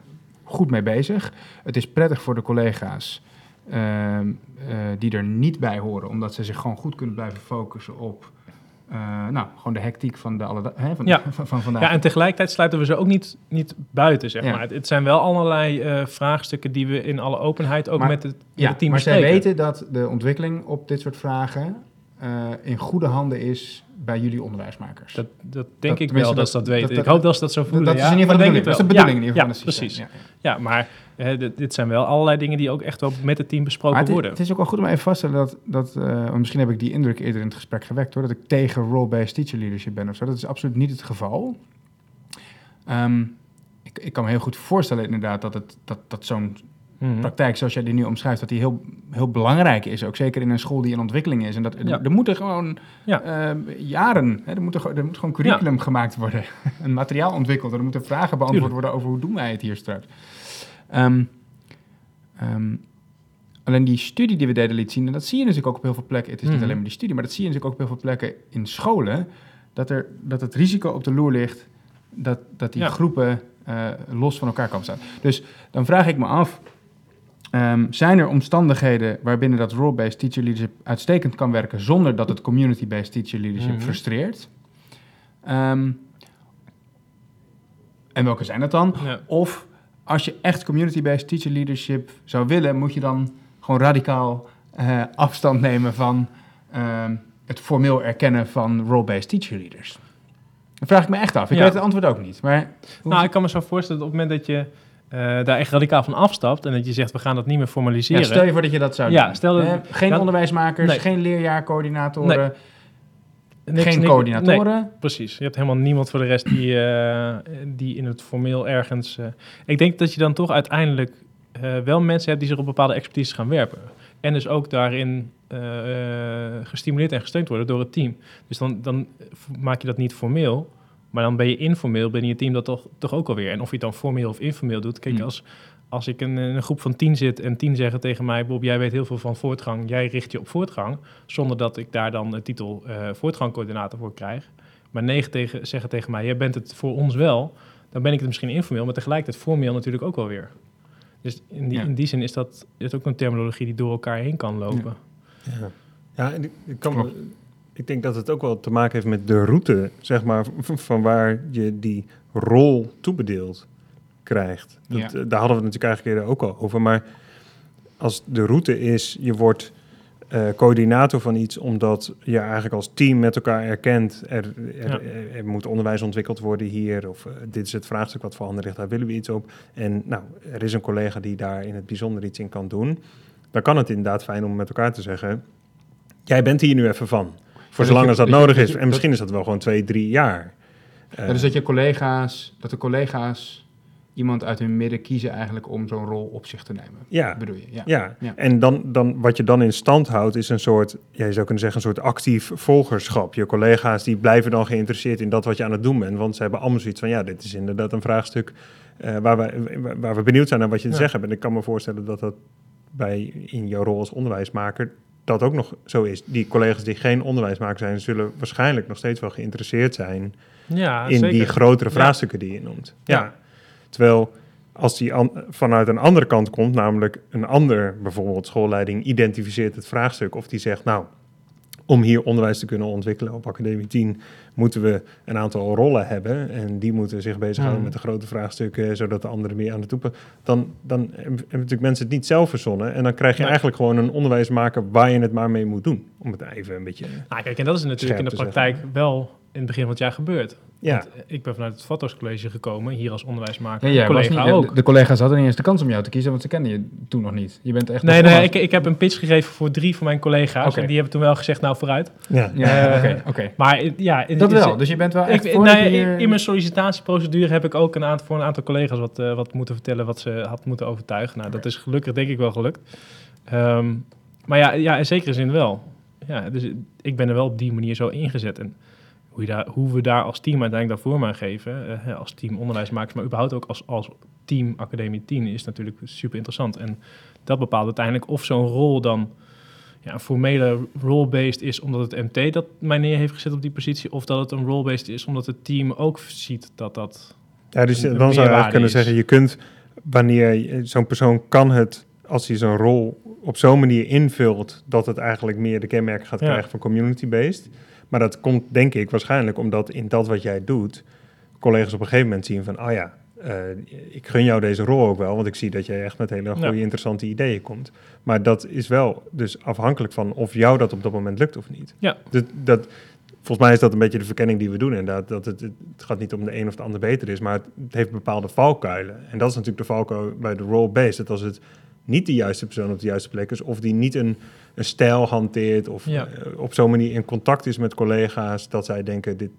Goed mee bezig. Het is prettig voor de collega's ehm, eh, die er niet bij horen, omdat ze zich gewoon goed kunnen blijven focussen op. eh, nou, gewoon de hectiek van, de alle, hè, van, Ja. van, van vandaag. Ja, en tegelijkertijd sluiten we ze ook niet, niet buiten, zeg Ja. maar. Het, het zijn wel allerlei eh, vraagstukken die we in alle openheid ook Maar- met het, met Ja, het team maar zij bespreken. weten dat de ontwikkeling op dit soort vragen eh, in goede handen is bij jullie onderwijsmakers. Dat, dat denk Dat- ik wel dat, ze dat- weten. ik hoop dat ze dat zo voelen. dat is in ieder geval de denk bedoeling. ik Dat is de wel. bedoeling in ieder geval ja, precies. Ja, maar dit, dit zijn wel allerlei dingen die ook echt wel met het team besproken Maar het, is- worden. het is ook wel goed om even vast te stellen dat, dat eh, misschien heb ik die indruk eerder in het gesprek gewekt hoor, dat ik tegen role-based teacher leadership ben of zo. Dat is absoluut niet het geval. Ehm, ik, ik kan me heel goed voorstellen inderdaad dat, het, dat, dat zo'n Mhm. praktijk zoals jij die nu omschrijft, dat die heel, heel belangrijk is. Ook zeker in een school die in ontwikkeling is. En dat, Ja. er moeten gewoon Ja. eh, jaren, hè, er, moet er, gewoon- er moet gewoon curriculum gemaakt worden. een materiaal ontwikkeld. Er moeten vragen beantwoord Tuurlijk. worden over hoe doen wij het hier straks. Ehm, ehm, alleen die studie die we deden liet zien, en dat zie je natuurlijk ook op heel veel plekken. Het is niet Mhm. alleen maar die studie, maar dat zie je natuurlijk ook op heel veel plekken in scholen. Dat, er, dat het risico op de loer ligt dat, dat die Ja. groepen eh, los van elkaar komen staan. Dus dan vraag ik me af, ehm, zijn er omstandigheden waarbinnen dat role-based teacher leadership uitstekend kan werken zonder dat het community-based teacher leadership Mhm. frustreert? Ehm, en welke zijn dat dan? Ja. Of als je echt community-based teacher leadership zou willen, moet je dan gewoon radicaal eh, afstand nemen van ehm, het formeel erkennen van role-based teacher leaders. Dat vraag ik me echt af. Ik Ja. weet het antwoord ook niet. Maar Nou, ik kan me zo voorstellen dat op het moment dat je eh, daar echt radicaal van afstapt en dat je zegt we gaan dat niet meer formaliseren. ja, stel je voor dat je dat zou Ja, doen. stel dat- Eh, geen onderwijsmakers, Nee. geen leerjaarcoördinatoren, Niks- geen niks- coördinatoren. Nee, precies. Je hebt helemaal niemand voor de rest die, eh, die in het formeel ergens... eh, ik denk dat je dan toch uiteindelijk wel mensen hebt die zich op bepaalde expertise gaan werpen. En dus ook daarin gestimuleerd en gesteund worden door het team. Dus dan, dan maak je dat niet formeel, maar dan ben je informeel binnen je team dat toch, toch ook alweer. En of je het dan formeel of informeel doet. Kijk, Hmm. als, als ik in een groep van tien zit en tien zeggen tegen mij... Bob, jij weet heel veel van voortgang, jij richt je op voortgang... zonder dat ik daar dan de titel eh voortgangcoördinator voor krijg. Maar negen tegen, zeggen tegen mij, jij bent het voor ons wel... dan ben ik het misschien informeel, maar tegelijkertijd formeel natuurlijk ook wel weer. Dus in die, Ja. in die zin is dat is ook een terminologie die door elkaar heen kan lopen. Ja, ja en ik, ik kan, Klopt. Ik denk dat het ook wel te maken heeft met de route, zeg maar, van waar je die rol toebedeeld krijgt. Dat, Ja. eh, Daar hadden we het natuurlijk eigenlijk eerder ook al over. Maar als de route is, je wordt eh, coördinator van iets omdat je eigenlijk als team met elkaar erkent, er, er, Ja. er, er moet onderwijs ontwikkeld worden hier, of eh, dit is het vraagstuk wat voorhanden ligt, daar willen we iets op. En nou, er is een collega die daar in het bijzonder iets in kan doen. Dan kan het inderdaad fijn om met elkaar te zeggen, jij bent hier nu even van. Voor zolang je- als dat nodig is. En misschien is dat wel gewoon twee, drie jaar. Ja, dus dat je collega's, dat de collega's iemand uit hun midden kiezen eigenlijk om zo'n rol op zich te nemen. ja, Bedoel je? Ja. Ja, Ja. en dan, dan, wat je dan in stand houdt is een soort, ja, je zou kunnen zeggen, een soort actief volgerschap. Je collega's die blijven dan geïnteresseerd in dat wat je aan het doen bent, want ze hebben allemaal zoiets van, ja, dit is inderdaad een vraagstuk eh, waar, we, waar we benieuwd zijn naar wat je te Ja. zeggen hebt. En ik kan me voorstellen dat dat bij, in jouw rol als onderwijsmaker dat ook nog zo is. Die collega's die geen onderwijsmaker zijn, zullen waarschijnlijk nog steeds wel geïnteresseerd zijn Ja, in zeker. die grotere Ja. vraagstukken die je noemt. Ja. Ja. Terwijl als die an- vanuit een andere kant komt, namelijk een ander, bijvoorbeeld schoolleiding, identificeert het vraagstuk of die zegt, nou, om hier onderwijs te kunnen ontwikkelen op Academie 10, moeten we een aantal rollen hebben en die moeten zich bezighouden Hmm. met de grote vraagstukken, zodat de anderen meer aan de toepen. Dan, dan hebben natuurlijk mensen het niet zelf verzonnen en dan krijg je eigenlijk gewoon een onderwijsmaker waar je het maar mee moet doen. Om het even een beetje... Nou, kijk, en dat is natuurlijk in de praktijk wel in het begin van het jaar gebeurd. Ja, Want eh, ik ben vanuit het Vatos College gekomen, hier als onderwijsmaker. Ja, jij was collega niet, ook. de, de collega's hadden niet eens de kans om jou te kiezen, want ze kenden je toen nog niet. Je bent echt Nee, nee, ik, ik heb een pitch gegeven voor drie van mijn collega's. En die hebben toen wel gezegd, nou vooruit. ja. Ja, Eh, oké, oké. Maar eh, ja... in- Dat wel, dus je bent wel echt Ik, nou in, mijn sollicitatieprocedure heb ik ook een aantal, voor een aantal collega's wat, wat moeten vertellen wat ze had moeten overtuigen. Nou, dat is gelukkig denk ik wel gelukt. Ehm, maar ja, ja, in zekere zin wel. Ja, dus ik ben er wel op die manier zo ingezet. En hoe, je daar, hoe we daar als team uiteindelijk daarvoor aan geven, eh, als team onderwijsmakers, maar überhaupt ook als, als team Academie 10, is natuurlijk super interessant. En dat bepaalt uiteindelijk of zo'n rol dan ja, een formele role-based is omdat het MT dat mij neer heeft gezet op die positie, of dat het een role-based is omdat het team ook ziet dat dat... Ja, dus een- dan zou je eigenlijk kunnen is. zeggen, je kunt wanneer zo'n persoon kan het, als hij zo'n rol op zo'n manier invult, dat het eigenlijk meer de kenmerken gaat Ja. krijgen van community-based. Maar dat komt denk ik waarschijnlijk omdat in dat wat jij doet, collega's op een gegeven moment zien van, oh ja, eh, ik gun jou deze rol ook wel, want ik zie dat jij echt met hele goede, Ja. interessante ideeën komt. Maar dat is wel dus afhankelijk van of jou dat op dat moment lukt of niet. Ja. Dat, dat, volgens mij is dat een beetje de verkenning die we doen inderdaad. Dat het, het gaat niet om de een of de ander beter is, maar het, het heeft bepaalde valkuilen. En dat is natuurlijk de valkuil bij de role-based. Dat als het niet de juiste persoon op de juiste plek is, of die niet een, een stijl hanteert, of Ja. eh, op zo'n manier in contact is met collega's, dat zij denken, dit,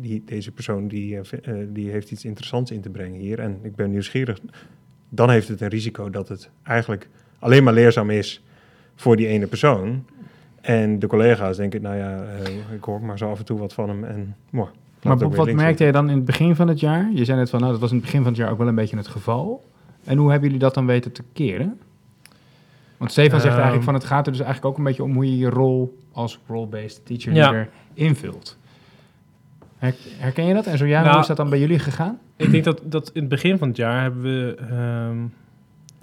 die, deze persoon die, eh, eh, die heeft iets interessants in te brengen hier. En ik ben nieuwsgierig. Dan heeft het een risico dat het eigenlijk alleen maar leerzaam is voor die ene persoon. En de collega's denken, nou ja, ik hoor maar zo af en toe wat van hem. En, Maar wat merkte jij dan in het begin van het jaar? Je zei net van, nou, dat was in het begin van het jaar ook wel een beetje het geval. En hoe hebben jullie dat dan weten te keren? Want Stefan zegt Ehm. eigenlijk van, het gaat er dus eigenlijk ook een beetje om hoe je je rol als role-based teacher Ja. invult. Her- Herken je dat? En zo ja, Nou, hoe is dat dan bij jullie gegaan? Ik denk dat, dat in het begin van het jaar hebben we, ehm,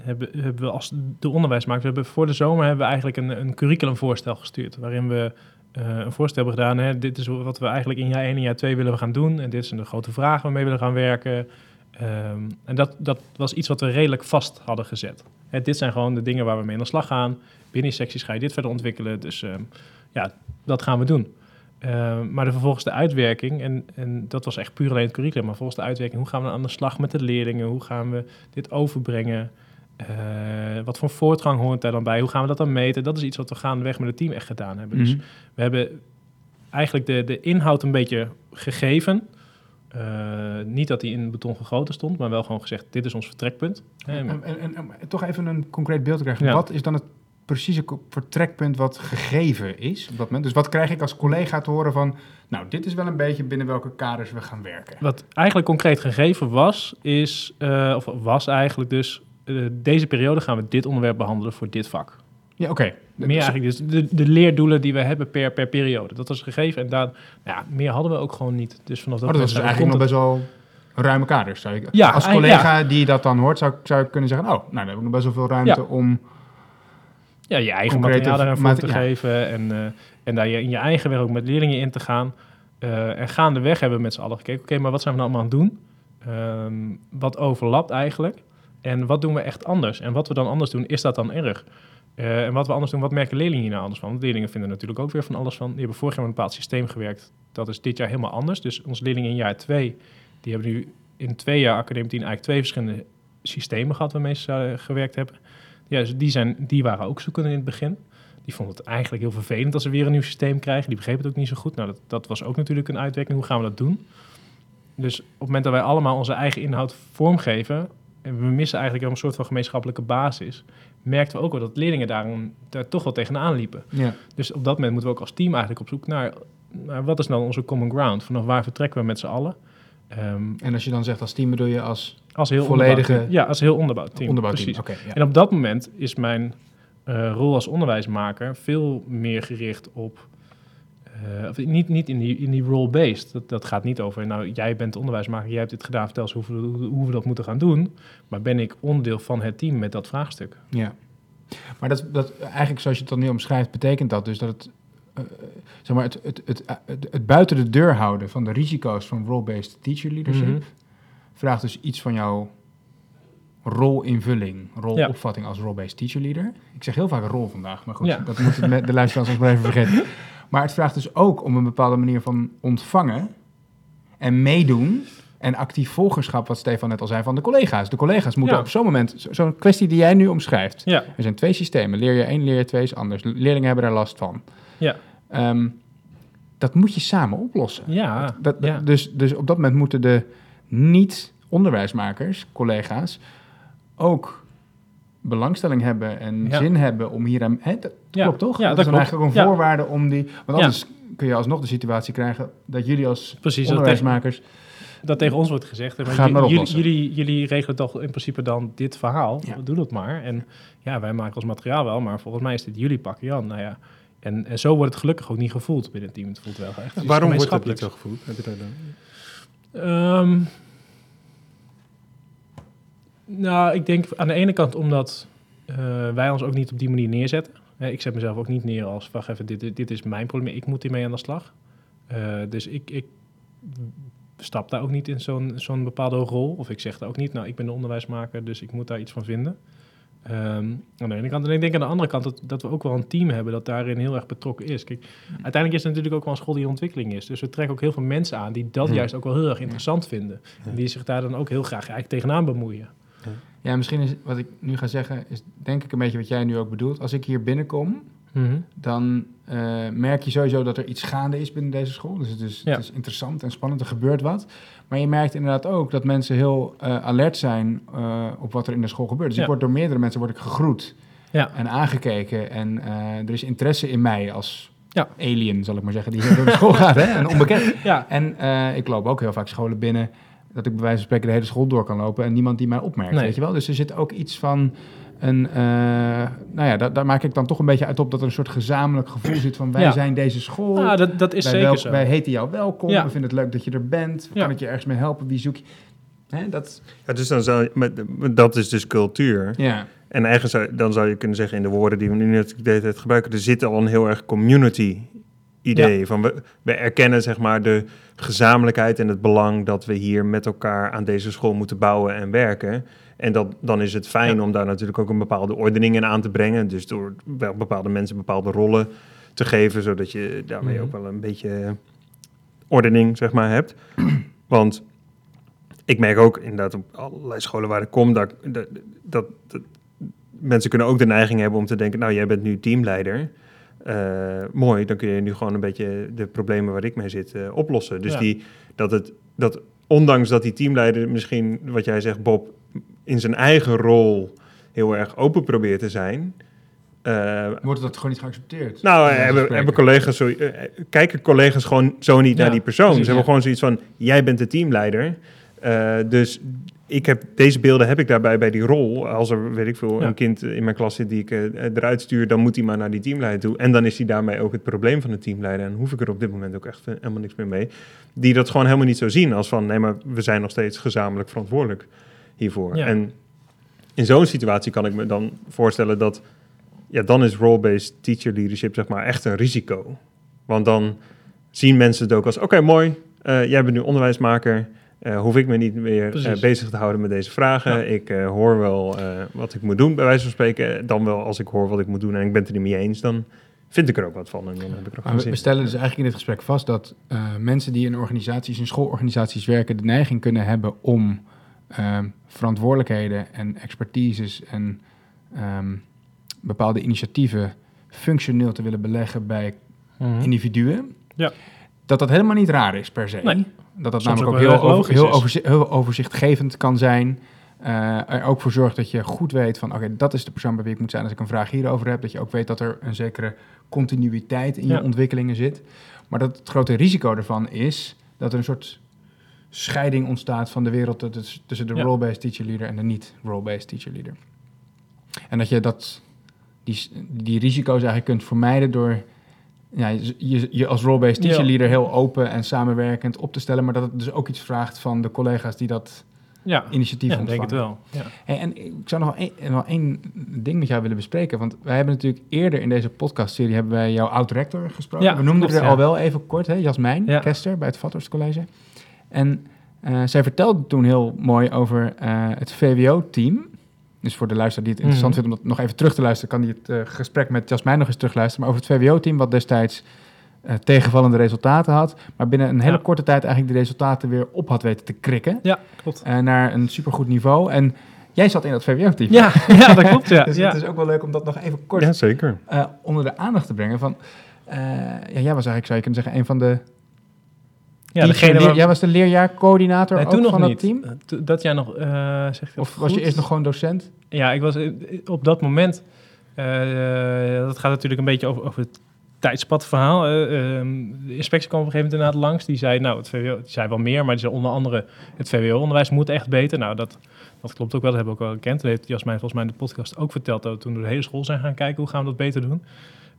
hebben, hebben we als de onderwijsmakers, we hebben voor de zomer hebben we eigenlijk een, een curriculumvoorstel gestuurd, waarin we eh, een voorstel hebben gedaan. Hè, dit is wat we eigenlijk in jaar 1 en jaar 2 willen gaan doen. En dit zijn de grote vragen waarmee we willen gaan werken. Ehm, en dat, dat was iets wat we redelijk vast hadden gezet. Hè, dit zijn gewoon de dingen waar we mee aan de slag gaan. Binnen secties ga je dit verder ontwikkelen. Dus ehm, ja, dat gaan we doen. Uh, maar de, vervolgens de uitwerking, en, en dat was echt puur alleen het curriculum, maar vervolgens de uitwerking, hoe gaan we aan de slag met de leerlingen, hoe gaan we dit overbrengen, uh, wat voor voortgang hoort daar dan bij, hoe gaan we dat dan meten, dat is iets wat we gaandeweg met het team echt gedaan hebben. Dus Mhm. we hebben eigenlijk de, de inhoud een beetje gegeven, Uh, niet dat die in beton gegoten stond, maar wel gewoon gezegd, dit is ons vertrekpunt. En, en, en, en toch even een concreet beeld te krijgen. Ja. Wat is dan het precieze vertrekpunt wat gegeven is op dat moment? Dus wat krijg ik als collega te horen van, nou, dit is wel een beetje binnen welke kaders we gaan werken? Wat eigenlijk concreet gegeven was, is, uh, of was eigenlijk dus, uh, deze periode gaan we dit onderwerp behandelen voor dit vak. Ja, oké. Okay. Meer eigenlijk dus de, de leerdoelen die we hebben per, per periode. Dat was gegeven en daar, nou ja, meer hadden we ook gewoon niet. Dus vanaf dat oh, dat was dus eigenlijk nog best wel ruime kaders. Zou ik, ja, als collega ja. die dat dan hoort, zou, zou ik kunnen zeggen, oh, nou, dan heb ik nog best wel veel ruimte ja. om... Ja, je eigen materiaal daaraan voor te geven en, uh, en daar je in je eigen werk ook met leerlingen in te gaan. Uh, en gaandeweg hebben we met z'n allen gekeken, oké, okay, maar wat zijn we nou allemaal aan het doen? Um, wat overlapt eigenlijk? En wat doen we echt anders? En wat we dan anders doen, is dat dan erg? Uh, en wat we anders doen, wat merken leerlingen hier nou anders van? Leerlingen vinden natuurlijk ook weer van alles van. Die hebben vorig jaar met een bepaald systeem gewerkt. Dat is dit jaar helemaal anders. Dus onze leerlingen in jaar twee, die hebben nu in twee jaar academie 10 eigenlijk twee verschillende systemen gehad waarmee ze gewerkt hebben. Ja, dus die, zijn, die waren ook zoekende in het begin. Die vonden het eigenlijk heel vervelend als ze weer een nieuw systeem krijgen. Die begrepen het ook niet zo goed. Nou, dat, dat was ook natuurlijk een uitwerking. Hoe gaan we dat doen? Dus op het moment dat wij allemaal onze eigen inhoud vormgeven... en we missen eigenlijk een soort van gemeenschappelijke basis... merkten we ook wel dat leerlingen daar, daar toch wel tegenaan liepen. Ja. Dus op dat moment moeten we ook als team eigenlijk op zoek naar... naar wat is nou onze common ground? Vanaf waar vertrekken we met z'n allen? Um, en als je dan zegt als team bedoel je als, als heel volledige... Ja, als heel onderbouwd team. Precies. team, okay, ja. En op dat moment is mijn uh, rol als onderwijsmaker veel meer gericht op... Uh, of niet, niet in die, in die role-based. Dat, dat gaat niet over, nou, jij bent onderwijsmaker, jij hebt dit gedaan, vertel eens hoe we, hoe we dat moeten gaan doen. Maar ben ik onderdeel van het team met dat vraagstuk. Ja. Maar dat, dat eigenlijk, zoals je het dan nu omschrijft, betekent dat dus dat het, uh, zeg maar, het, het, het, het, het buiten de deur houden van de risico's van role-based teacher leadership, Mhm. vraagt dus iets van jouw rolinvulling, rolopvatting als role-based teacher leader. Ik zeg heel vaak rol vandaag, maar goed, Ja. dat moeten de, de luisteraars ons maar even vergeten. Maar het vraagt dus ook om een bepaalde manier van ontvangen en meedoen en actief volgerschap, wat Stefan net al zei, van de collega's. De collega's moeten Ja. op zo'n moment, zo- zo'n kwestie die jij nu omschrijft, Ja, er zijn twee systemen. Leer je één, leer je twee is anders. Leerlingen hebben daar last van. ja, Ehm, dat moet je samen oplossen. ja. Dat, dat- ja. dus, dus op dat moment moeten de niet-onderwijsmakers, collega's, ook belangstelling hebben en Ja. zin hebben om hier aan... Hè, dat Ja. klopt toch? Ja, dat, dat is dan eigenlijk ook een Ja. voorwaarde om die... Want Ja. anders kun je alsnog de situatie krijgen dat jullie als Precies, dat tegen, onderwijsmakers... dat tegen ons wordt gezegd. maar het maar jullie, jullie, jullie regelen toch in principe dan dit verhaal. Ja. Doe dat maar. En ja, wij maken ons materiaal wel, maar volgens mij is dit jullie pakje Jan. Nou ja, en, en zo wordt het gelukkig ook niet gevoeld binnen het team. Het voelt wel echt Waarom wordt dat niet zo gevoeld? Heb je daar dan? Ehm, nou, ik denk aan de ene kant omdat eh, wij ons ook niet op die manier neerzetten. Ik zet mezelf ook niet neer als, wacht even, dit, dit, dit is mijn probleem, ik moet hiermee aan de slag. Eh, dus ik, ik stap daar ook niet in zo'n zo'n bepaalde rol. Of ik zeg daar ook niet, nou, ik ben de onderwijsmaker, dus ik moet daar iets van vinden. Ehm, aan de ene kant. En ik denk aan de andere kant dat, dat we ook wel een team hebben dat daarin heel erg betrokken is. Kijk, uiteindelijk is het natuurlijk ook wel een school die in ontwikkeling is. Dus we trekken ook heel veel mensen aan die dat Ja. juist ook wel heel erg interessant vinden. En die zich daar dan ook heel graag eigenlijk tegenaan bemoeien. Ja, misschien is wat ik nu ga zeggen, is denk ik een beetje wat jij nu ook bedoelt. Als ik hier binnenkom, dan eh, merk je sowieso dat er iets gaande is binnen deze school. Dus het is, Ja. het is interessant en spannend, er gebeurt wat. Maar je merkt inderdaad ook dat mensen heel eh, alert zijn eh, op wat er in de school gebeurt. Dus Ja. ik word door meerdere mensen word ik gegroet Ja. en aangekeken. En er is interesse in mij als Ja. alien, zal ik maar zeggen, die hier door de school gaat. Hè? Een onbekend. Ja, En ik loop ook heel vaak scholen binnen dat ik bij wijze van spreken de hele school door kan lopen en niemand die mij opmerkt, Nee. weet je wel? Dus er zit ook iets van een, eh, nou ja, daar, daar maak ik dan toch een beetje uit op dat er een soort gezamenlijk gevoel zit van wij Ja. zijn deze school. ah, dat, dat is wij, zeker wel- zo. wij heten jou welkom, Ja. we vinden het leuk dat je er bent. Ja. Kan ik je ergens mee helpen? Wie zoek je? Hè, dat, Ja, dus dan zou je, met, dat is dus cultuur. ja. En eigenlijk zou, dan zou je kunnen zeggen in de woorden die we nu natuurlijk de hele tijd gebruiken, er zit al een heel erg community idee. Van we, we erkennen zeg maar de gezamenlijkheid en het belang dat we hier met elkaar aan deze school moeten bouwen en werken. En dat, dan is het fijn Ja. om daar natuurlijk ook een bepaalde ordening in aan te brengen. Dus door wel bepaalde mensen bepaalde rollen te geven, zodat je daarmee Mhm. ook wel een beetje ordening, zeg maar, hebt. Want ik merk ook inderdaad op allerlei scholen waar ik kom, dat, dat, dat, dat mensen kunnen ook de neiging hebben om te denken, nou, jij bent nu teamleider. Eh, mooi, dan kun je nu gewoon een beetje de problemen waar ik mee zit eh, oplossen. Dus Ja. die, dat het, dat ondanks dat die teamleider misschien, wat jij zegt, Bob, in zijn eigen rol heel erg open probeert te zijn. eh, Wordt dat gewoon niet geaccepteerd? nou, hebben, hebben collega's zo, kijken collega's gewoon zo niet Ja, naar die persoon. precies, Ze hebben ja. gewoon zoiets van: jij bent de teamleider. Dus ik heb, deze beelden heb ik daarbij bij die rol. Als er, weet ik veel, Ja. een kind in mijn klas zit die ik eh, eruit stuur, dan moet hij maar naar die teamleider toe. En dan is hij daarmee ook het probleem van de teamleider. En hoef ik er op dit moment ook echt eh, helemaal niks meer mee. Die dat gewoon helemaal niet zo zien als van: nee, maar we zijn nog steeds gezamenlijk verantwoordelijk hiervoor. Ja. En in zo'n situatie kan ik me dan voorstellen dat ja, dan is role-based teacher leadership zeg maar echt een risico. Want dan zien mensen het ook als, oké, mooi, eh, jij bent nu onderwijsmaker, eh, hoef ik me niet meer eh, bezig te houden met deze vragen. Ja. Ik eh, hoor wel eh, wat ik moet doen, bij wijze van spreken. Dan wel, als ik hoor wat ik moet doen en ik ben het er niet mee eens, dan vind ik er ook wat van en dan heb ik er ook we, stellen dus eigenlijk in dit gesprek vast dat eh, mensen die in organisaties, in schoolorganisaties werken, de neiging kunnen hebben om ehm, verantwoordelijkheden en expertises en ehm, bepaalde initiatieven functioneel te willen beleggen bij Mhm. individuen. Ja. Dat dat helemaal niet raar is per se. Nee. Dat dat Soms namelijk ook heel, over, heel, is. overzi- heel overzichtgevend kan zijn. Eh, er ook voor zorgt dat je goed weet van, oké, dat is de persoon bij wie ik moet zijn als ik een vraag hierover heb. Dat je ook weet dat er een zekere continuïteit in Ja. je ontwikkelingen zit. Maar dat het grote risico ervan is dat er een soort scheiding ontstaat van de wereld tussen- de Ja. role-based teacher leader en de niet-role-based teacher leader. En dat je dat, die, die risico's eigenlijk kunt vermijden door ja, je, je, als role-based teacher Ja. leader heel open en samenwerkend op te stellen, maar dat het dus ook iets vraagt van de collega's die dat Ja, initiatief ja denk ontvangen. het wel. Ja. Hey, en ik zou nog wel één, ding met jou willen bespreken. Want wij hebben natuurlijk eerder in deze podcastserie hebben wij jouw oud-rector gesproken. Ja, We noemden klopt, er ja. al wel even kort, hè, Jasmijn Ja. Kester bij het Vathorst College. En eh, zij vertelde toen heel mooi over eh, het VWO-team. Dus voor de luisteraar die het interessant Mhm. vindt om dat nog even terug te luisteren, kan die het eh, gesprek met Jasmijn nog eens terugluisteren. Maar over het VWO-team, wat destijds eh, tegenvallende resultaten had, maar binnen een hele Ja. korte tijd eigenlijk de resultaten weer op had weten te krikken ja, klopt. eh, naar een supergoed niveau. En jij zat in dat VWO-team. Ja, ja, dat klopt. Ja. Dus ja. het is ook wel leuk om dat nog even kort Ja, zeker. eh, onder de aandacht te brengen. Van, eh, ja, jij was eigenlijk, zou je kunnen zeggen, een van de... ja, degene waar... Jij was de leerjaarcoördinator Nee, ook toen nog van dat niet. team? Eh, to- Dat jij nog, eh zeg ik Of was je eerst nog gewoon docent? Ja, ik was eh, op dat moment. dat gaat natuurlijk een beetje over, over het tijdspad-verhaal. Eh, ehm, de inspectie kwam op een gegeven moment inderdaad langs. Die zei, nou, het VWO, die zei wel meer, maar die zei onder andere: het VWO-onderwijs moet echt beter. Nou, dat, dat klopt ook wel, dat hebben we ook wel gekend. Dat heeft Jasmijn volgens mij in de podcast ook verteld. Dat we toen door de hele school zijn gaan kijken hoe gaan we dat beter doen.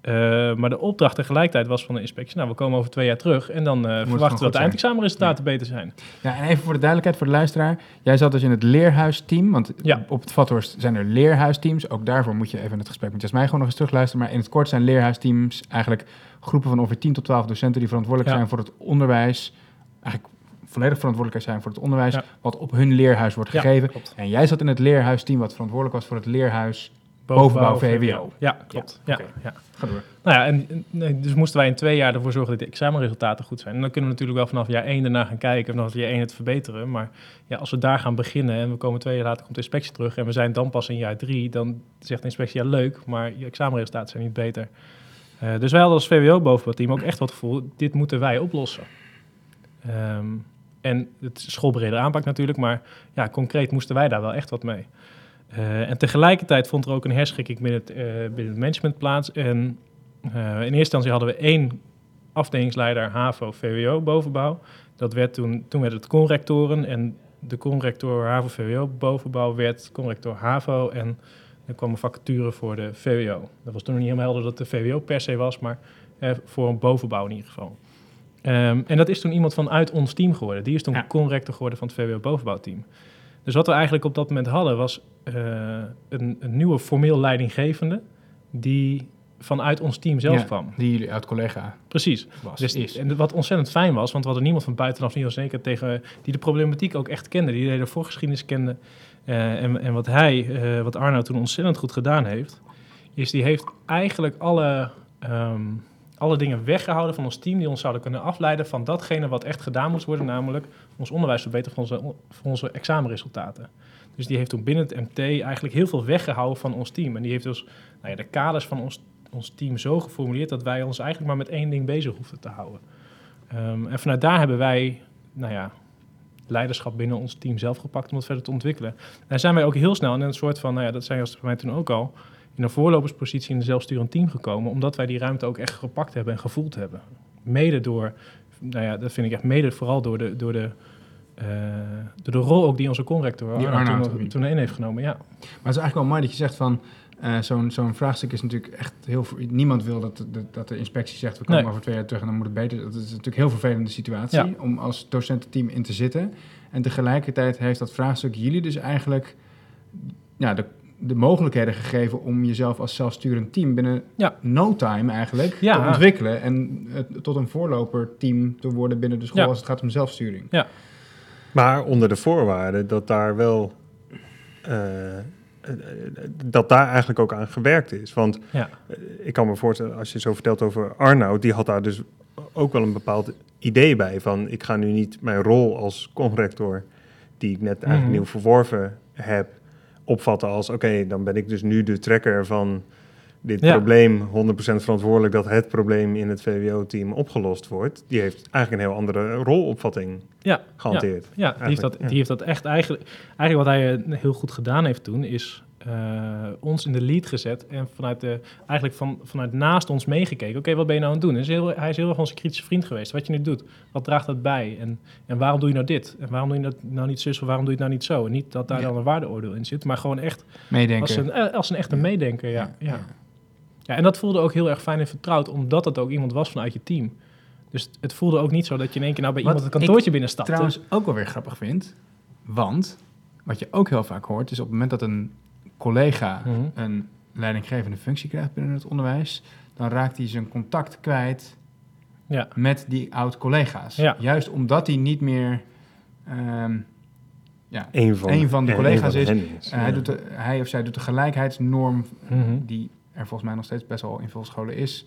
Eh, maar de opdracht tegelijkertijd was van de inspectie: nou, we komen over twee jaar terug en dan eh, verwachten we dat de eindexamenresultaten beter zijn. Ja, en even voor de duidelijkheid voor de luisteraar. Jij zat dus in het leerhuisteam, want Ja. op het Vathorst zijn er leerhuisteams. Ook daarvoor moet je even het gesprek met Jasmijn gewoon nog eens terugluisteren. Maar in het kort zijn leerhuisteams eigenlijk groepen van ongeveer 10 tot 12 docenten die verantwoordelijk Ja. zijn voor het onderwijs. Eigenlijk volledig verantwoordelijk zijn voor het onderwijs wat op hun leerhuis wordt gegeven. En jij zat in het leerhuisteam wat verantwoordelijk was voor het leerhuis. Bovenbouw VWO. Ja, klopt. Ja, ja. Ga door. Nou ja, en, dus moesten wij in twee jaar ervoor zorgen dat de examenresultaten goed zijn. En dan kunnen we natuurlijk wel vanaf jaar één daarna gaan kijken of vanaf jaar één het verbeteren. Maar ja, als we daar gaan beginnen en we komen twee jaar later, komt de inspectie terug en we zijn dan pas in jaar drie, dan zegt de inspectie ja leuk, maar je examenresultaten zijn niet beter. Eh, dus wij hadden als VWO bovenbouwteam ook echt wat gevoel, dit moeten wij oplossen. Ehm, en het is schoolbreder aanpak natuurlijk, maar ja, concreet moesten wij daar wel echt wat mee. Eh, en tegelijkertijd vond er ook een herschikking binnen het, eh, binnen het management plaats. En eh, in eerste instantie hadden we één afdelingsleider HAVO VWO bovenbouw. Dat werd toen, toen werd het conrectoren en de conrector HAVO VWO bovenbouw werd conrector HAVO en er kwam een vacature voor de VWO. Dat was toen nog niet helemaal helder dat de VWO per se was, maar voor een bovenbouw in ieder geval. Ehm, en dat is toen iemand vanuit ons team geworden. Die is toen Ja. conrector geworden van het VWO bovenbouwteam. Dus wat we eigenlijk op dat moment hadden was eh, een, een nieuwe formeel leidinggevende die vanuit ons team zelf Ja, kwam. Die jullie uit collega Precies. was. Dus, is. en wat ontzettend fijn was, want we hadden niemand van buitenaf niet al zeker tegen die de problematiek ook echt kende, die de hele voorgeschiedenis kende. Eh, en, en wat hij, eh, wat Arno toen ontzettend goed gedaan heeft, is die heeft eigenlijk alle, ehm, alle dingen weggehouden van ons team die ons zouden kunnen afleiden van datgene wat echt gedaan moest worden, namelijk ons onderwijs verbeteren voor onze, voor onze examenresultaten. Dus die heeft toen binnen het MT eigenlijk heel veel weggehouden van ons team. En die heeft dus nou ja, de kaders van ons, ons team zo geformuleerd dat wij ons eigenlijk maar met één ding bezig hoefden te houden. Ehm, en vanuit daar hebben wij, nou ja, leiderschap binnen ons team zelf gepakt om het verder te ontwikkelen. En zijn wij ook heel snel in een soort van, nou ja, dat juist voor mij toen ook al, in een voorloperspositie in een zelfsturend team gekomen, omdat wij die ruimte ook echt gepakt hebben en gevoeld hebben. Mede door, nou ja, dat vind ik echt mede vooral door de, door de, uh, door de rol ook die onze conrector Die Arno toen, toen in heeft genomen. Ja, Maar het is eigenlijk wel mooi dat je zegt van... eh, zo'n, zo'n vraagstuk is natuurlijk echt heel... Niemand wil dat, de- dat de inspectie zegt... we komen Nee. over twee jaar terug en dan moet het beter. Dat is natuurlijk een heel vervelende situatie... Ja. om als docententeam in te zitten. En tegelijkertijd heeft dat vraagstuk jullie dus eigenlijk... Ja, de, de mogelijkheden gegeven om jezelf als zelfsturend team... binnen Ja. no time eigenlijk Ja. te ontwikkelen... en tot een voorloperteam te worden binnen de school... Ja. als het gaat om zelfsturing. Maar onder de voorwaarde dat daar wel. eh, dat daar eigenlijk ook aan gewerkt is. Want Ja. eh, ik kan me voorstellen, als je zo vertelt over Arnoud, die had daar dus ook wel een bepaald idee bij. Van ik ga nu niet mijn rol als conrector, die ik net eigenlijk Mhm. nieuw verworven heb, opvatten als: oké, dan ben ik dus nu de trekker van dit Ja. probleem, 100% verantwoordelijk dat het probleem in het VWO-team opgelost wordt. Die heeft eigenlijk een heel andere rolopvatting ja, gehanteerd. Ja, die heeft, dat, die heeft dat echt eigenlijk... Eigenlijk wat hij eh, heel goed gedaan heeft toen, is eh, ons in de lead gezet en vanuit, de, eigenlijk van, vanuit naast ons meegekeken. Oké, wat ben je nou aan het doen? Hij is, heel, hij is heel erg onze kritische vriend geweest. Wat je nu doet, wat draagt dat bij? En, en waarom doe je nou dit? En waarom doe je dat nou niet zus of waarom doe je het nou niet zo? En niet dat daar Ja. dan een waardeoordeel in zit, maar gewoon echt Meedenken. als een, eh, als een echte meedenker, ja. Ja, ja. ja. Ja, en dat voelde ook heel erg fijn en vertrouwd, omdat het ook iemand was vanuit je team. Dus het voelde ook niet zo dat je in één keer nou bij Wat iemand het kantoortje binnenstapte. trouwens ook wel weer grappig vind. Want wat je ook heel vaak hoort, is op het moment dat een collega Mhm. een leidinggevende functie krijgt binnen het onderwijs, dan raakt hij zijn contact kwijt Ja. met die oud-collega's. Ja. Juist omdat hij niet meer ehm, ja, Een van, Een van de collega's een van is, eh, hij, ja. doet de, hij of zij doet de gelijkheidsnorm, Mhm. die er volgens mij nog steeds best wel in veel scholen is,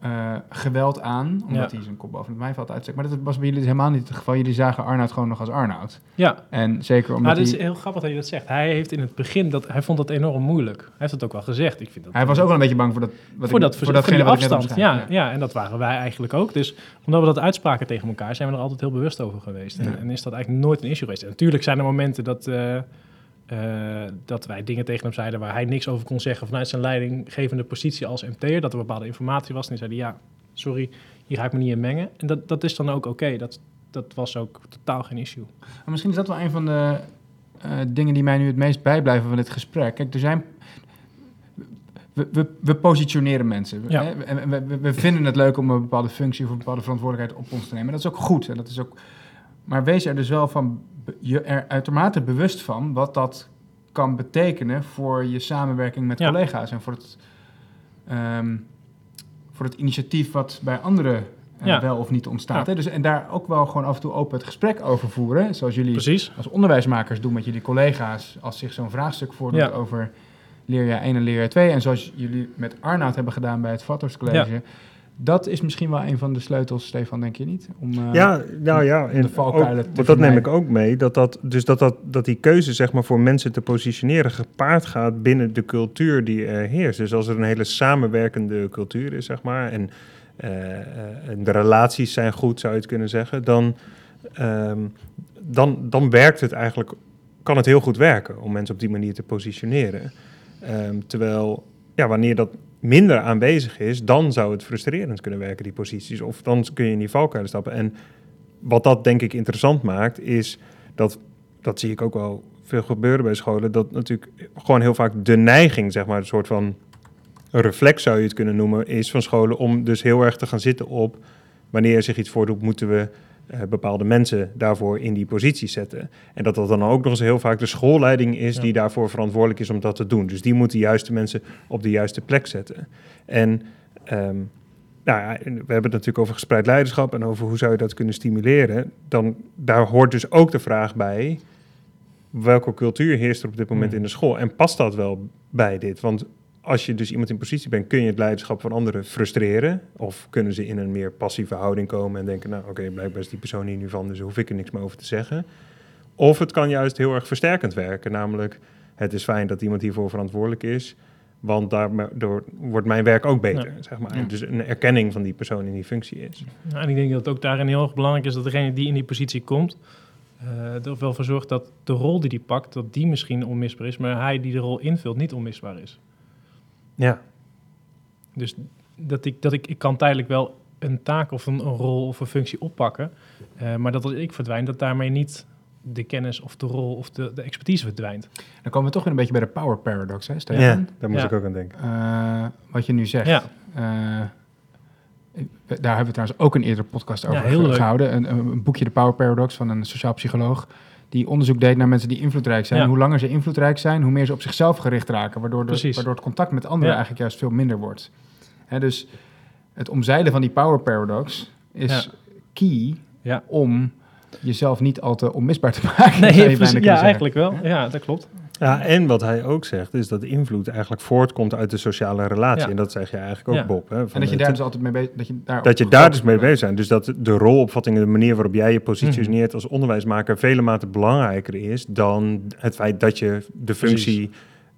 eh, geweld aan, omdat Ja. hij zijn kop boven het maaiveld uitsteekt. Maar dat was bij jullie dus helemaal niet het geval. Jullie zagen Arnoud gewoon nog als Arnoud. Ja, En zeker omdat maar het is hij... heel grappig dat je dat zegt. Hij heeft in het begin, dat, hij vond dat enorm moeilijk. Hij heeft het ook wel gezegd. Ik vind dat Hij was ook wel een beetje bang voor dat... Wat voor, ik, dat, voor, datgene die wat ik net afstand. omschrijf. Ja, ja, en dat waren wij eigenlijk ook. Dus omdat we dat uitspraken tegen elkaar, zijn we er altijd heel bewust over geweest. En, Ja. en is dat eigenlijk nooit een issue geweest. En natuurlijk zijn er momenten dat, eh, eh, dat wij dingen tegen hem zeiden waar hij niks over kon zeggen vanuit zijn leidinggevende positie als MT'er. Dat er bepaalde informatie was. En die zeiden, ja, sorry, hier ga ik me niet in mengen. En dat, dat is dan ook oké. Dat, dat was ook totaal geen issue. Maar misschien is dat wel een van de eh, dingen die mij nu het meest bijblijven van dit gesprek. Kijk, er zijn... We, we, we positioneren mensen. Ja. Hè? En we, we, we vinden het leuk om een bepaalde functie of een bepaalde verantwoordelijkheid op ons te nemen. Dat is ook goed. En dat is ook... Maar wees er dus wel van, je er uitermate bewust van wat dat kan betekenen voor je samenwerking met Ja. collega's en voor het, ehm, voor het initiatief wat bij anderen eh, Ja. wel of niet ontstaat. Ja. Hè? Dus, en daar ook wel gewoon af en toe open het gesprek over voeren, zoals jullie Precies. als onderwijsmakers doen met jullie collega's als zich zo'n vraagstuk voordoet over leerjaar 1 en leerjaar 2. En zoals jullie met Arnoud hebben gedaan bij het Vatters College. Dat is misschien wel een van de sleutels, Stefan, denk je niet? Om, eh, Ja, nou ja, de en valkuilen ook, te want dat neem ik ook mee. Dat, dat, dus dat, dat, dat die keuze zeg maar, voor mensen te positioneren gepaard gaat binnen de cultuur die er heerst. Dus als er een hele samenwerkende cultuur is, zeg maar, en, eh, eh, en de relaties zijn goed, zou je het kunnen zeggen, dan, ehm, dan, dan werkt het eigenlijk, kan het heel goed werken om mensen op die manier te positioneren. Ehm, terwijl, ja, wanneer dat minder aanwezig is, dan zou het frustrerend kunnen werken, die posities. Of dan kun je in die valkuilen stappen. En wat dat denk ik interessant maakt, is dat, dat zie ik ook wel veel gebeuren bij scholen, dat natuurlijk gewoon heel vaak de neiging, zeg maar, een soort van reflex zou je het kunnen noemen, is van scholen om dus heel erg te gaan zitten op wanneer er zich iets voordoet, moeten we eh, bepaalde mensen daarvoor in die positie zetten. En dat dat dan ook nog eens heel vaak de schoolleiding is Ja. die daarvoor verantwoordelijk is om dat te doen. Dus die moet de juiste mensen op de juiste plek zetten. En ehm, nou ja, we hebben het natuurlijk over gespreid leiderschap en over hoe zou je dat kunnen stimuleren. Dan daar hoort dus ook de vraag bij: welke cultuur heerst er op dit moment Hmm. in de school? En past dat wel bij dit? Want als je dus iemand in positie bent, kun je het leiderschap van anderen frustreren. Of kunnen ze in een meer passieve houding komen en denken, nou oké, blijkbaar is die persoon hier nu van, dus hoef ik er niks meer over te zeggen. Of het kan juist heel erg versterkend werken, namelijk het is fijn dat iemand hiervoor verantwoordelijk is, want daardoor wordt mijn werk ook beter, zeg maar. Ja. Dus een erkenning van die persoon in die functie is. Nou, en ik denk dat het ook daarin heel erg belangrijk is dat degene die in die positie komt, eh er wel voor zorgt dat de rol die hij pakt, dat die misschien onmisbaar is, maar hij die de rol invult niet onmisbaar is. Ja, Dus dat ik, dat ik, ik kan tijdelijk wel een taak of een, een rol of een functie oppakken, eh, maar dat als ik verdwijn, dat daarmee niet de kennis of de rol of de, de expertise verdwijnt. Dan komen we toch weer een beetje bij de power paradox, hè, ja Stefan? daar moest Ja. ik ook aan denken. Eh, wat je nu zegt. Ja. Eh, daar hebben we trouwens ook een eerdere podcast over Ja, heel ge- leuk. gehouden. Een, een boekje De Power Paradox van een sociaal psycholoog. Die onderzoek deed naar mensen die invloedrijk zijn. Ja. Hoe langer ze invloedrijk zijn, hoe meer ze op zichzelf gericht raken. Waardoor, de, waardoor het contact met anderen Ja. eigenlijk juist veel minder wordt. Hè, dus het omzeilen van die Power Paradox is key om jezelf niet al te onmisbaar te maken. Nee, precies. ja, eigenlijk wel. Ja, dat klopt. Ja, en wat hij ook zegt, is dat invloed eigenlijk voortkomt uit de sociale relatie. Ja. En dat zeg je eigenlijk ook, Ja. Bob. Hè, En van dat je het- daar dus altijd mee bezig dat je daar dat je daar dus mee bezig bent. Dus dat de rolopvatting en de manier waarop jij je positioneert Mhm. als onderwijsmaker vele maten belangrijker is dan het feit dat je de functie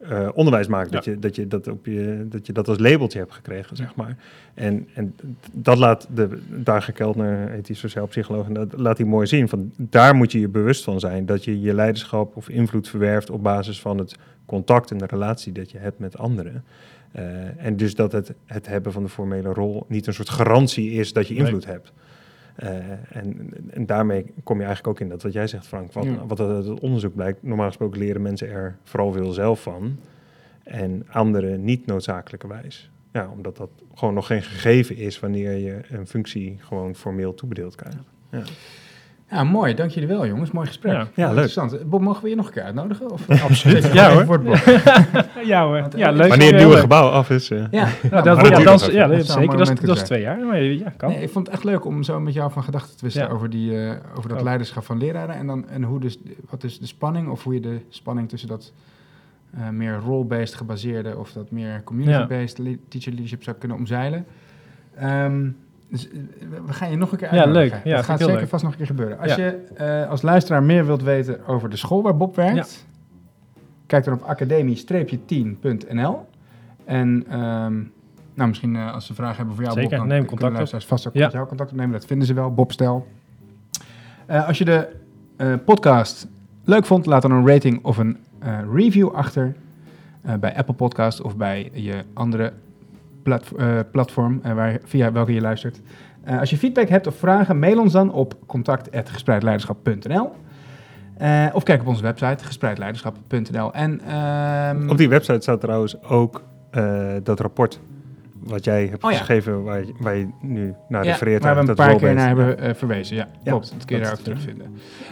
eh, onderwijs maakt. Dat, je, dat, je dat, op je, dat je dat als labeltje hebt gekregen, zeg maar. En, en dat laat de Dagen Keltner, heet die sociaal psycholoog, en dat laat hij mooi zien. Van, daar moet je je bewust van zijn. Dat je je leiderschap of invloed verwerft op basis van het contact en de relatie dat je hebt met anderen. Eh, en dus dat het, het hebben van de formele rol niet een soort garantie is dat je Nee. invloed hebt. Eh, en, en daarmee kom je eigenlijk ook in dat wat jij zegt, Frank. Wat, Ja. wat uit het onderzoek blijkt, normaal gesproken leren mensen er vooral veel zelf van. En anderen niet noodzakelijkerwijs. Ja, omdat dat gewoon nog geen gegeven is wanneer je een functie gewoon formeel toebedeeld krijgt. Ja, mooi. Dank jullie wel, jongens. Mooi gesprek. Ja. Ja, leuk. Interessant. Bob, mogen we je nog een keer uitnodigen? Of, Absoluut. Ja, hoor. Bob. Ja hoor. Want, Ja, eh, leuk. Wanneer het Ja, nieuwe gebouw af is. eh, Ja, Ja, nou, dat, ja, dat is, ja, dat is zeker. Dat is, dat is twee jaar. Maar ja, kan. Nee, ik vond het echt leuk om zo met jou van gedachten te wisselen Ja. over, die, eh, over dat leiderschap van leraren. En, dan, en hoe dus, wat is de spanning, of hoe je de spanning tussen dat eh, meer role-based gebaseerde of dat meer community-based teacher leadership zou kunnen omzeilen. Ehm, dus, eh, we gaan je nog een keer Ja, uitnodigen. leuk. Ja, dat vind gaat zeker leuk. vast nog een keer gebeuren. Als Ja. je eh, als luisteraar meer wilt weten over de school waar Bob werkt, kijk dan op academie-10.nl. En ehm, nou, misschien eh, als ze vragen hebben voor jou, Zeker, Bob, dan neem contact luisteraars vast ook Ja. met jou contact opnemen. Dat vinden ze wel, Bob Stel. Als je de podcast leuk vond, laat dan een rating of een review achter bij Apple Podcast of bij je andere platform eh, waar, via welke je luistert. Eh, als je feedback hebt of vragen, mail ons dan op contact.gespreidleiderschap.nl Eh, of kijk op onze website gespreidleiderschap.nl. En ehm, Op die website staat trouwens ook eh, dat rapport wat jij hebt Oh ja. geschreven, waar je, waar je nu naar ja, refereert. waar we een dat paar keer naar hebben eh, verwezen. Ja, Ja, klopt. Dat kun je daar ook terugvinden.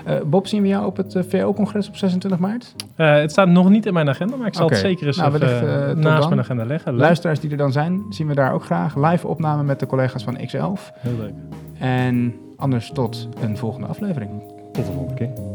Eh, Bob, zien we jou op het eh, VO-congres op 26 maart? Eh, het staat nog niet in mijn agenda, maar ik zal het zeker eens Nou, wellicht, naast dan. mijn agenda leggen. Leuk. Luisteraars die er dan zijn, zien we daar ook graag. Live opname met de collega's van X11. Heel leuk. En anders tot een volgende aflevering. Tot de volgende keer.